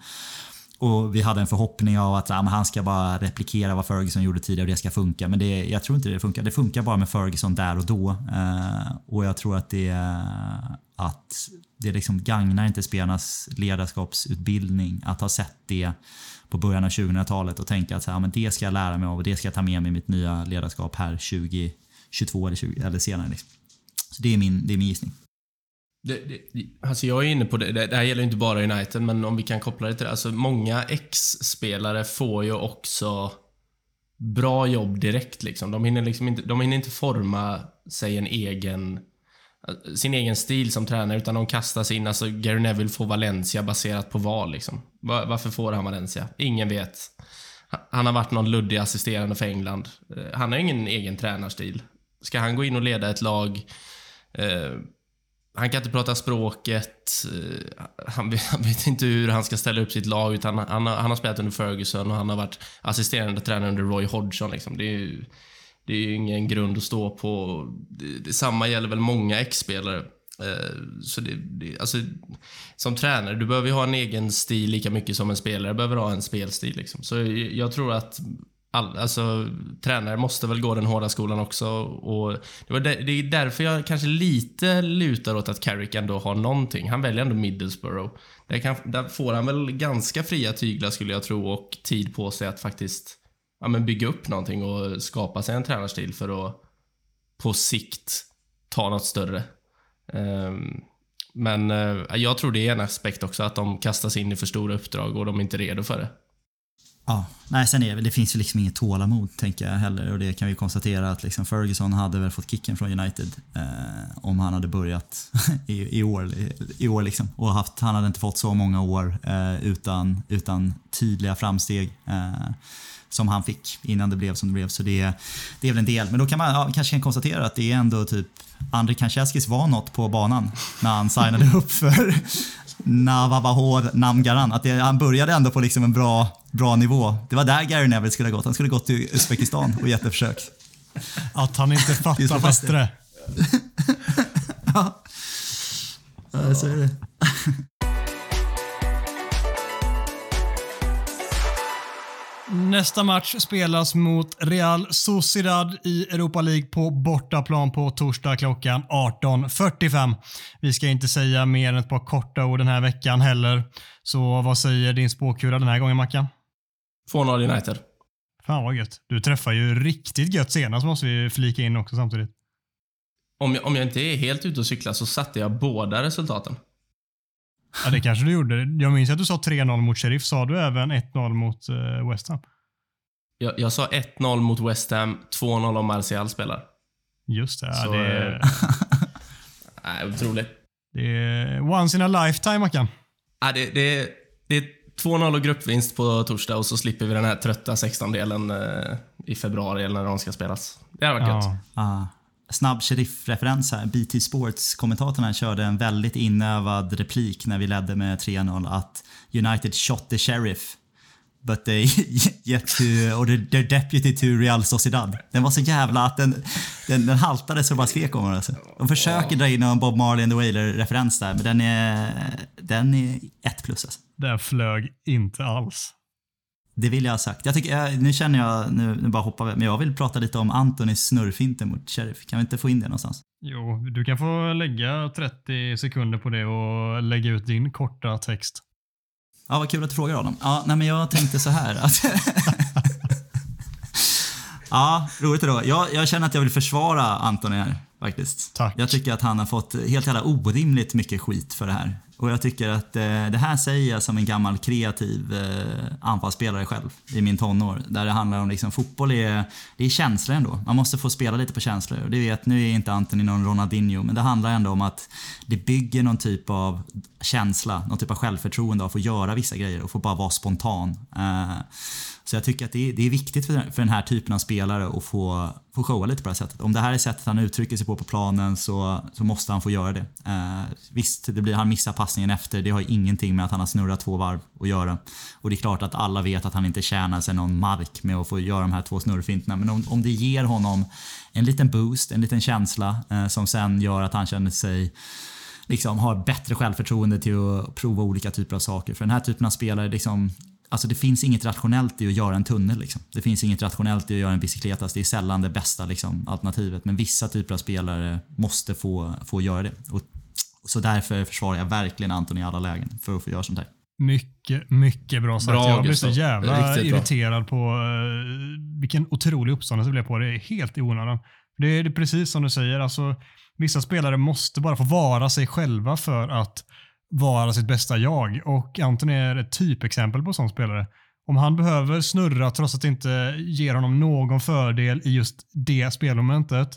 och vi hade en förhoppning av att ja, han ska bara replikera vad Ferguson gjorde tidigare och det ska funka. Men det, jag tror inte det funkar. Det funkar bara med Ferguson där och då. Eh, och jag tror att det, eh, att det liksom gagnar inte spelarnas ledarskapsutbildning att ha sett det på början av 2000-talet och tänka att så här, men det ska jag lära mig av och det ska jag ta med mig i mitt nya ledarskap här 2022 eller, 20, eller senare. Liksom. Så det är min, det är min gissning. Det, det, alltså jag är inne på det, det här gäller inte bara United, men om vi kan koppla det till det. Alltså många ex-spelare får ju också bra jobb direkt liksom. De hinner liksom inte, de hinner inte forma sig en egen sin egen stil som tränare, utan de kastas in. Alltså, Gary Neville får Valencia baserat på val. Liksom. Varför får han Valencia? Ingen vet. Han har varit någon luddig assisterande för England. Eh, han har ingen egen tränarstil. Ska han gå in och leda ett lag eh, han kan inte prata språket. Eh, han vet, han vet, inte hur han ska ställa upp sitt lag. Utan han, har, han har spelat under Ferguson och han har varit assisterande tränare under Roy Hodgson. Liksom. Det, är ju, det är ju ingen grund att stå på. Det, det, samma gäller väl många ex-spelare. Eh, så det, det, alltså, som tränare, du behöver ju ha en egen stil lika mycket som en spelare behöver ha en spelstil. Liksom. Så jag tror att all, alltså, tränare måste väl gå den hårda skolan också. Och det, var där, det är därför jag kanske lite lutar åt att Carrick ändå har någonting. Han väljer ändå Middlesbrough. Där, kan, där får han väl ganska fria tyglar skulle jag tro och tid på sig att faktiskt ja, men bygga upp någonting och skapa sig en tränarstil för att på sikt ta något större. Um, men uh, jag tror det är en aspekt också, att de kastas in i för stora uppdrag och de är inte redo för det. Ja, nej sen är det, det finns ju liksom inget tålamod tänker jag heller och det kan vi konstatera att liksom Ferguson hade väl fått kicken från United eh, om han hade börjat i, i, år. I år liksom. Och haft, han hade inte fått så många år eh, utan, utan tydliga framsteg. Eh, som han fick innan det blev som det blev. Så det, det är väl en del. Men då kan man ja, kanske kan konstatera att det är ändå typ André Kanchelskis var något på banan när han signade upp för Navavahor Namgaran. Att det, han började ändå på liksom en bra, bra nivå. Det var där Gary Neville skulle ha gått. Han skulle ha gått till Uzbekistan och gett ett försök. Att han inte fattar bättre. ja. ja, så är det. Nästa match spelas mot Real Sociedad i Europa League på bortaplan på torsdag klockan 18.45. Vi ska inte säga mer än ett par korta ord den här veckan heller. Så vad säger din spåkula den här gången Mackan? 2-0 United. Fan vad gött. Du träffar ju riktigt gött senast måste vi flika in också samtidigt. Om jag, om jag inte är helt ute och cyklar så satte jag båda resultaten. Ja, det kanske du gjorde. Jag minns att du sa 3-0 mot Sheriff. Sa du även 1-0 mot uh, West Ham? Jag, jag sa 1-0 mot West Ham, 2-0 om Martial spelar. Just det. Så, det är... nej, otroligt. Det är once in a lifetime, Mackan. Ja, det, det, det är 2-0 och gruppvinst på torsdag och så slipper vi den här trötta 16-delen eh, i februari eller när de ska spelas. Det hade varit ja. gött. Ah snabb sheriff-referens här. BT Sports-kommentatorn körde en väldigt inövad replik när vi ledde med 3-0 att United shot the sheriff but they get to, or their deputy to Real Sociedad. Den var så jävla att den, den, den haltade så det bara skrek om den. Alltså. De försöker dra in en Bob Marley and the Wailer-referens där, men den är, den är ett plus. Alltså. Den flög inte alls. Det vill jag ha sagt. Jag tycker, nu känner jag, nu, bara hoppar vi, men jag vill prata lite om Antonys snurrfinter mot Sheriff. Kan vi inte få in det någonstans? Jo, du kan få lägga 30 sekunder på det och lägga ut din korta text. Ja, vad kul att du frågar Adam. Ja, nej men jag tänkte så här att Ja, roligt då. Jag, jag känner att jag vill försvara Anton här faktiskt. Tack. Jag tycker att han har fått helt jävla orimligt mycket skit för det här. Och jag tycker att eh, det här säger jag som en gammal kreativ eh, anfallsspelare själv i min tonår. Där det handlar om liksom, fotboll är, det är känslor ändå. Man måste få spela lite på känslor. Och det vet, nu är inte Anthony någon Ronaldinho, men det handlar ändå om att det bygger någon typ av känsla, någon typ av självförtroende av att få göra vissa grejer och få bara vara spontan. Eh, så jag tycker att det är, det är viktigt för, för den här typen av spelare att få, få showa lite på det här sättet. Om det här är sättet han uttrycker sig på på planen så, så måste han få göra det. Eh, visst, det blir, han missar passningen efter. Det har ingenting med att han har snurrat två varv att göra. Och det är klart att alla vet att han inte tjänar sig någon mark med att få göra de här två snurrfinterna. Men om, om det ger honom en liten boost, en liten känsla eh, som sen gör att han känner sig liksom har bättre självförtroende till att prova olika typer av saker. För den här typen av spelare, liksom, Alltså det finns inget rationellt i att göra en tunnel. Liksom. Det finns inget rationellt i att göra en bicykletas. Det är sällan det bästa liksom, alternativet. Men vissa typer av spelare måste få, få göra det. Och, så därför försvarar jag verkligen Anton i alla lägen för att få göra sånt här. Mycket, mycket bra sagt. Bra, jag blev så jävla Riktigt bra. irriterad på uh, vilken otrolig uppståndelse det blev på. Det är helt i onödan. Det är, det är precis som du säger. Alltså, vissa spelare måste bara få vara sig själva för att vara sitt bästa jag. Och Anton är ett typexempel på en sån spelare. Om han behöver snurra trots att det inte ger honom någon fördel i just det spelmomentet,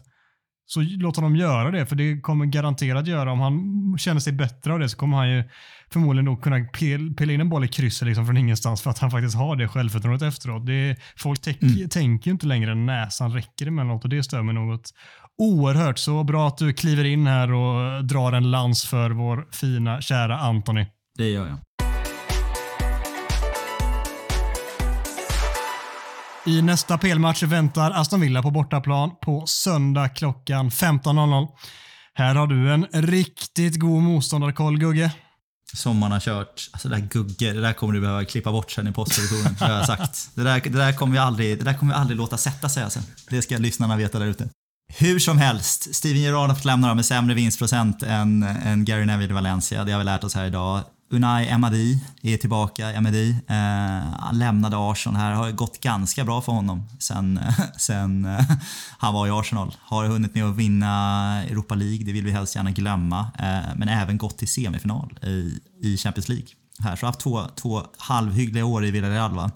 så låt honom göra det. För det kommer garanterat göra, om han känner sig bättre av det, så kommer han ju förmodligen då kunna pilla in en boll i krysset liksom från ingenstans för att han faktiskt har det självförtroendet efteråt. Det är, folk tänk, tänker ju inte längre än näsan räcker emellanåt och det stör mig något oerhört. Så bra att du kliver in här och drar en lans för vår fina, kära Anthony. Det gör jag. I nästa PL-match väntar Aston Villa på bortaplan på söndag klockan 15.00. Här har du en riktigt god motståndarkoll, Gugge. Som man har kört. Alltså det där Gugge, det där kommer du behöva klippa bort sen i postproduktionen. Det har jag sagt. Det där, det där kommer vi aldrig, det där kommer vi aldrig låta sätta sig alltså. Det ska lyssnarna veta där ute. Hur som helst, Steven Gerrard har fått lämna med sämre vinstprocent än, än Gary Neville i Valencia. Det har vi lärt oss här idag. Unai Emery är tillbaka. Emery. Eh, han lämnade Arsenal här. har gått ganska bra för honom sen, sen eh, han var i Arsenal. Har hunnit med att vinna Europa League, det vill vi helst gärna glömma. Eh, men även gått till semifinal i, i Champions League. Här, så har haft två, två halvhyggliga år i Villarreal va.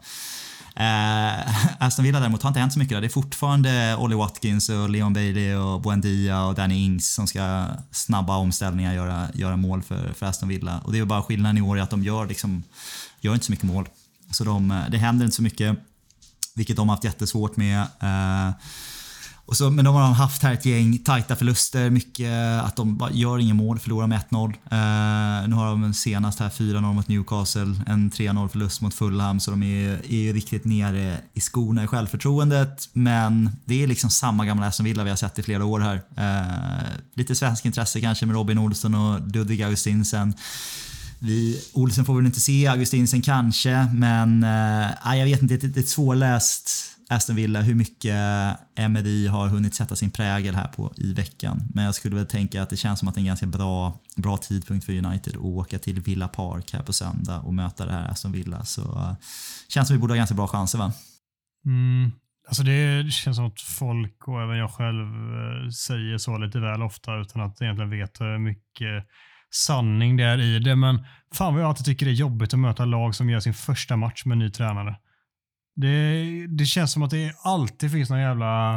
Eh, Aston Villa däremot har inte hänt så mycket där. Det är fortfarande Ollie Watkins och Leon Bailey och Buendia och Danny Ings som ska snabba omställningar göra, göra mål för, för Aston Villa. Och det är bara skillnaden i år är att de gör, liksom, gör inte så mycket mål. Så de, eh, det händer inte så mycket, vilket de har haft jättesvårt med. Eh, och så, men de har haft här ett gäng tajta förluster, mycket att de bara gör inga mål, förlorar med 1-0. Eh, nu har de senast här 4-0 mot Newcastle, en 3-0 förlust mot Fulham, så de är, är ju riktigt nere i skorna i självförtroendet. Men det är liksom samma gamla som Villa vi har sett i flera år här. Eh, lite svensk intresse kanske med Robin Olsson och Ludvig Augustinsen. Vi, Olsen får väl inte se, Augustinsen kanske, men eh, jag vet inte, det är ett svårläst Aston Villa hur mycket Emery har hunnit sätta sin prägel här på i veckan. Men jag skulle väl tänka att det känns som att det är en ganska bra, bra tidpunkt för United att åka till Villa Park här på söndag och möta det här Aston Villa. Så uh, känns som att vi borde ha ganska bra chanser va? Mm. Alltså det, känns som att folk och även jag själv eh, säger så lite väl ofta utan att egentligen veta hur mycket sanning där i det. Men fan vad jag alltid tycker det är jobbigt att möta lag som gör sin första match med en ny tränare. Det, det känns som att det alltid finns någon jävla...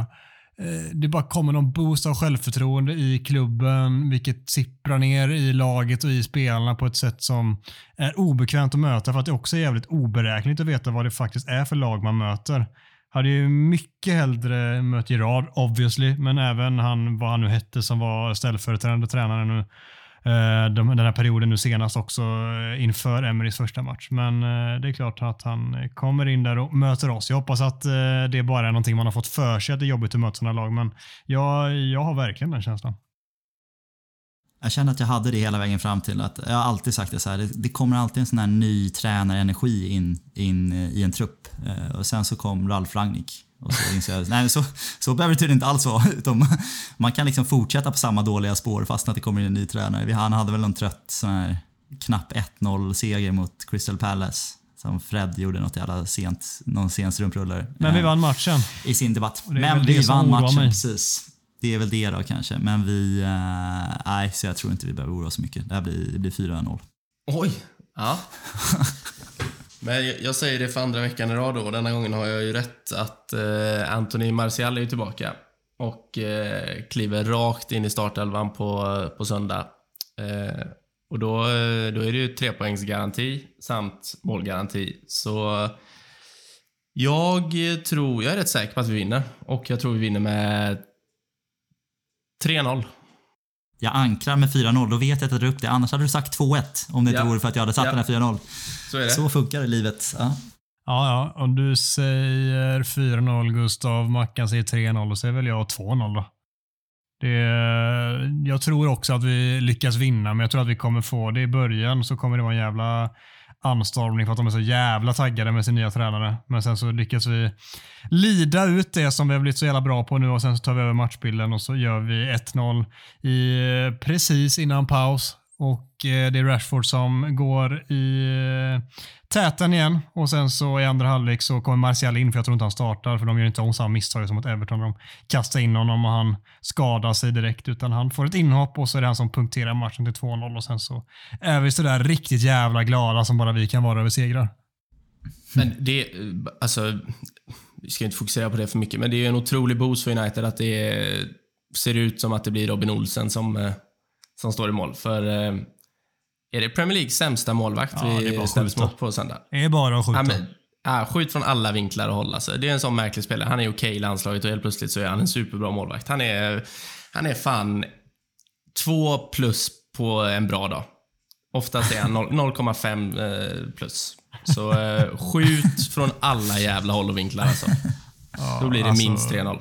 Eh, det bara kommer någon boost av självförtroende i klubben, vilket sipprar ner i laget och i spelarna på ett sätt som är obekvämt att möta för att det också är jävligt oberäkneligt att veta vad det faktiskt är för lag man möter. Hade ju mycket hellre mött Gerard, obviously, men även han, vad han nu hette som var ställföreträdande tränare nu eh, Eh, de, den här perioden nu senast också eh, inför Emerys första match. Men eh, det är klart att han kommer in där och möter oss. Jag hoppas att det bara är någonting man har fått för sig att det är jobbigt att möta sådana lag, men jag, jag har verkligen den känslan. Jag kände att jag hade det hela vägen fram till att jag har alltid sagt det så här. Det, det kommer alltid en sån här ny tränarenergi in, in i en trupp. Och sen så kom Ralf Rangnick. Och så insåg jag, nej så, så behöver det tydligen inte alls vara. Utan man kan liksom fortsätta på samma dåliga spår fast att det kommer in en ny tränare. Han hade väl någon trött sån här knapp 1-0 seger mot Crystal Palace Som Fred gjorde något jävla sent, någon sen strumprullare. Men vi vann matchen. I sin debatt. Men vi vann matchen, mig. precis. Det är väl det då kanske. Men vi... eh, Nej, så jag tror inte vi behöver oroa oss så mycket. Det här blir, det blir 4-0. Oj! Ja. Men jag- säger det för andra veckan i rad då. Denna gången har jag ju rätt att eh, Anthony Martial är ju tillbaka. Och eh, kliver rakt in i startelvan på, på söndag. Eh, och då, eh, då är det ju trepoängsgaranti samt målgaranti. Så jag tror, jag är rätt säker på att vi vinner. Och jag tror vi vinner med 3-0. Jag ankrar med 4-0, då vet jag att jag drar upp det. Annars hade du sagt 2-1 om det inte Ja. vore för att jag hade satt Ja. den här 4-0. Så är det. Så funkar det i livet. Ja. Ja, ja. Om du säger 4-0 Gustav, Mackan säger 3-0 och så är väl jag 2-0 då. Det, jag tror också att vi lyckas vinna, men jag tror att vi kommer få det i början så kommer det vara en jävla anstormning för att de är så jävla taggade med sin nya tränare. Men sen så lyckas vi lida ut det som vi har blivit så jävla bra på nu och sen så tar vi över matchbilden och så gör vi 1-0 i, eh, precis innan paus. Och eh, det är Rashford som går i eh, täten igen och sen så i andra halvlek så kommer Martial in för jag tror inte han startar för de gör inte om samma misstag som mot Everton. De kastar in honom och han skadar sig direkt utan han får ett inhopp och så är det han som punkterar matchen till 2-0 och sen så är vi sådär riktigt jävla glada som bara vi kan vara över segrar. Men det, eh, alltså, vi ska inte fokusera på det för mycket, men det är ju en otrolig boost för United att det ser ut som att det blir Robin Olsen som, som står i mål. För eh, är det Premier Leagues sämsta målvakt Ja, vi ställs mot på söndag? Det är bara att skjuta. Ja, men, ja, skjut från alla vinklar och håll alltså. Det är en sån märklig spelare. Han är okej i landslaget och helt plötsligt så är han en superbra målvakt. Han är, han är fan två plus på en bra dag. Oftast är han noll- 0,5 eh, plus. Så eh, skjut från alla jävla håll och vinklar alltså. Då blir det alltså- minst 3-0.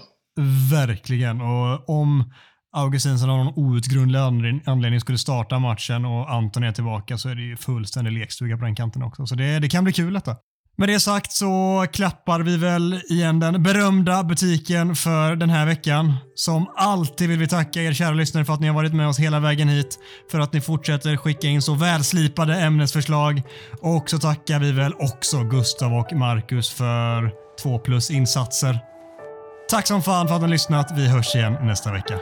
Verkligen. Och om Augustinsson av någon outgrundlig anledning- skulle starta matchen och Anton är tillbaka så är det ju fullständig lekstuga på den kanten också. Så det, det kan bli kul detta. Med det sagt så klappar vi väl igen den berömda butiken för den här veckan. Som alltid vill vi tacka er kära lyssnare för att ni har varit med oss hela vägen hit. För att ni fortsätter skicka in så välslipade ämnesförslag. Och så tackar vi väl också Gustav och Marcus för två plus insatser. Tack som fan för att ni har lyssnat. Vi hörs igen nästa vecka.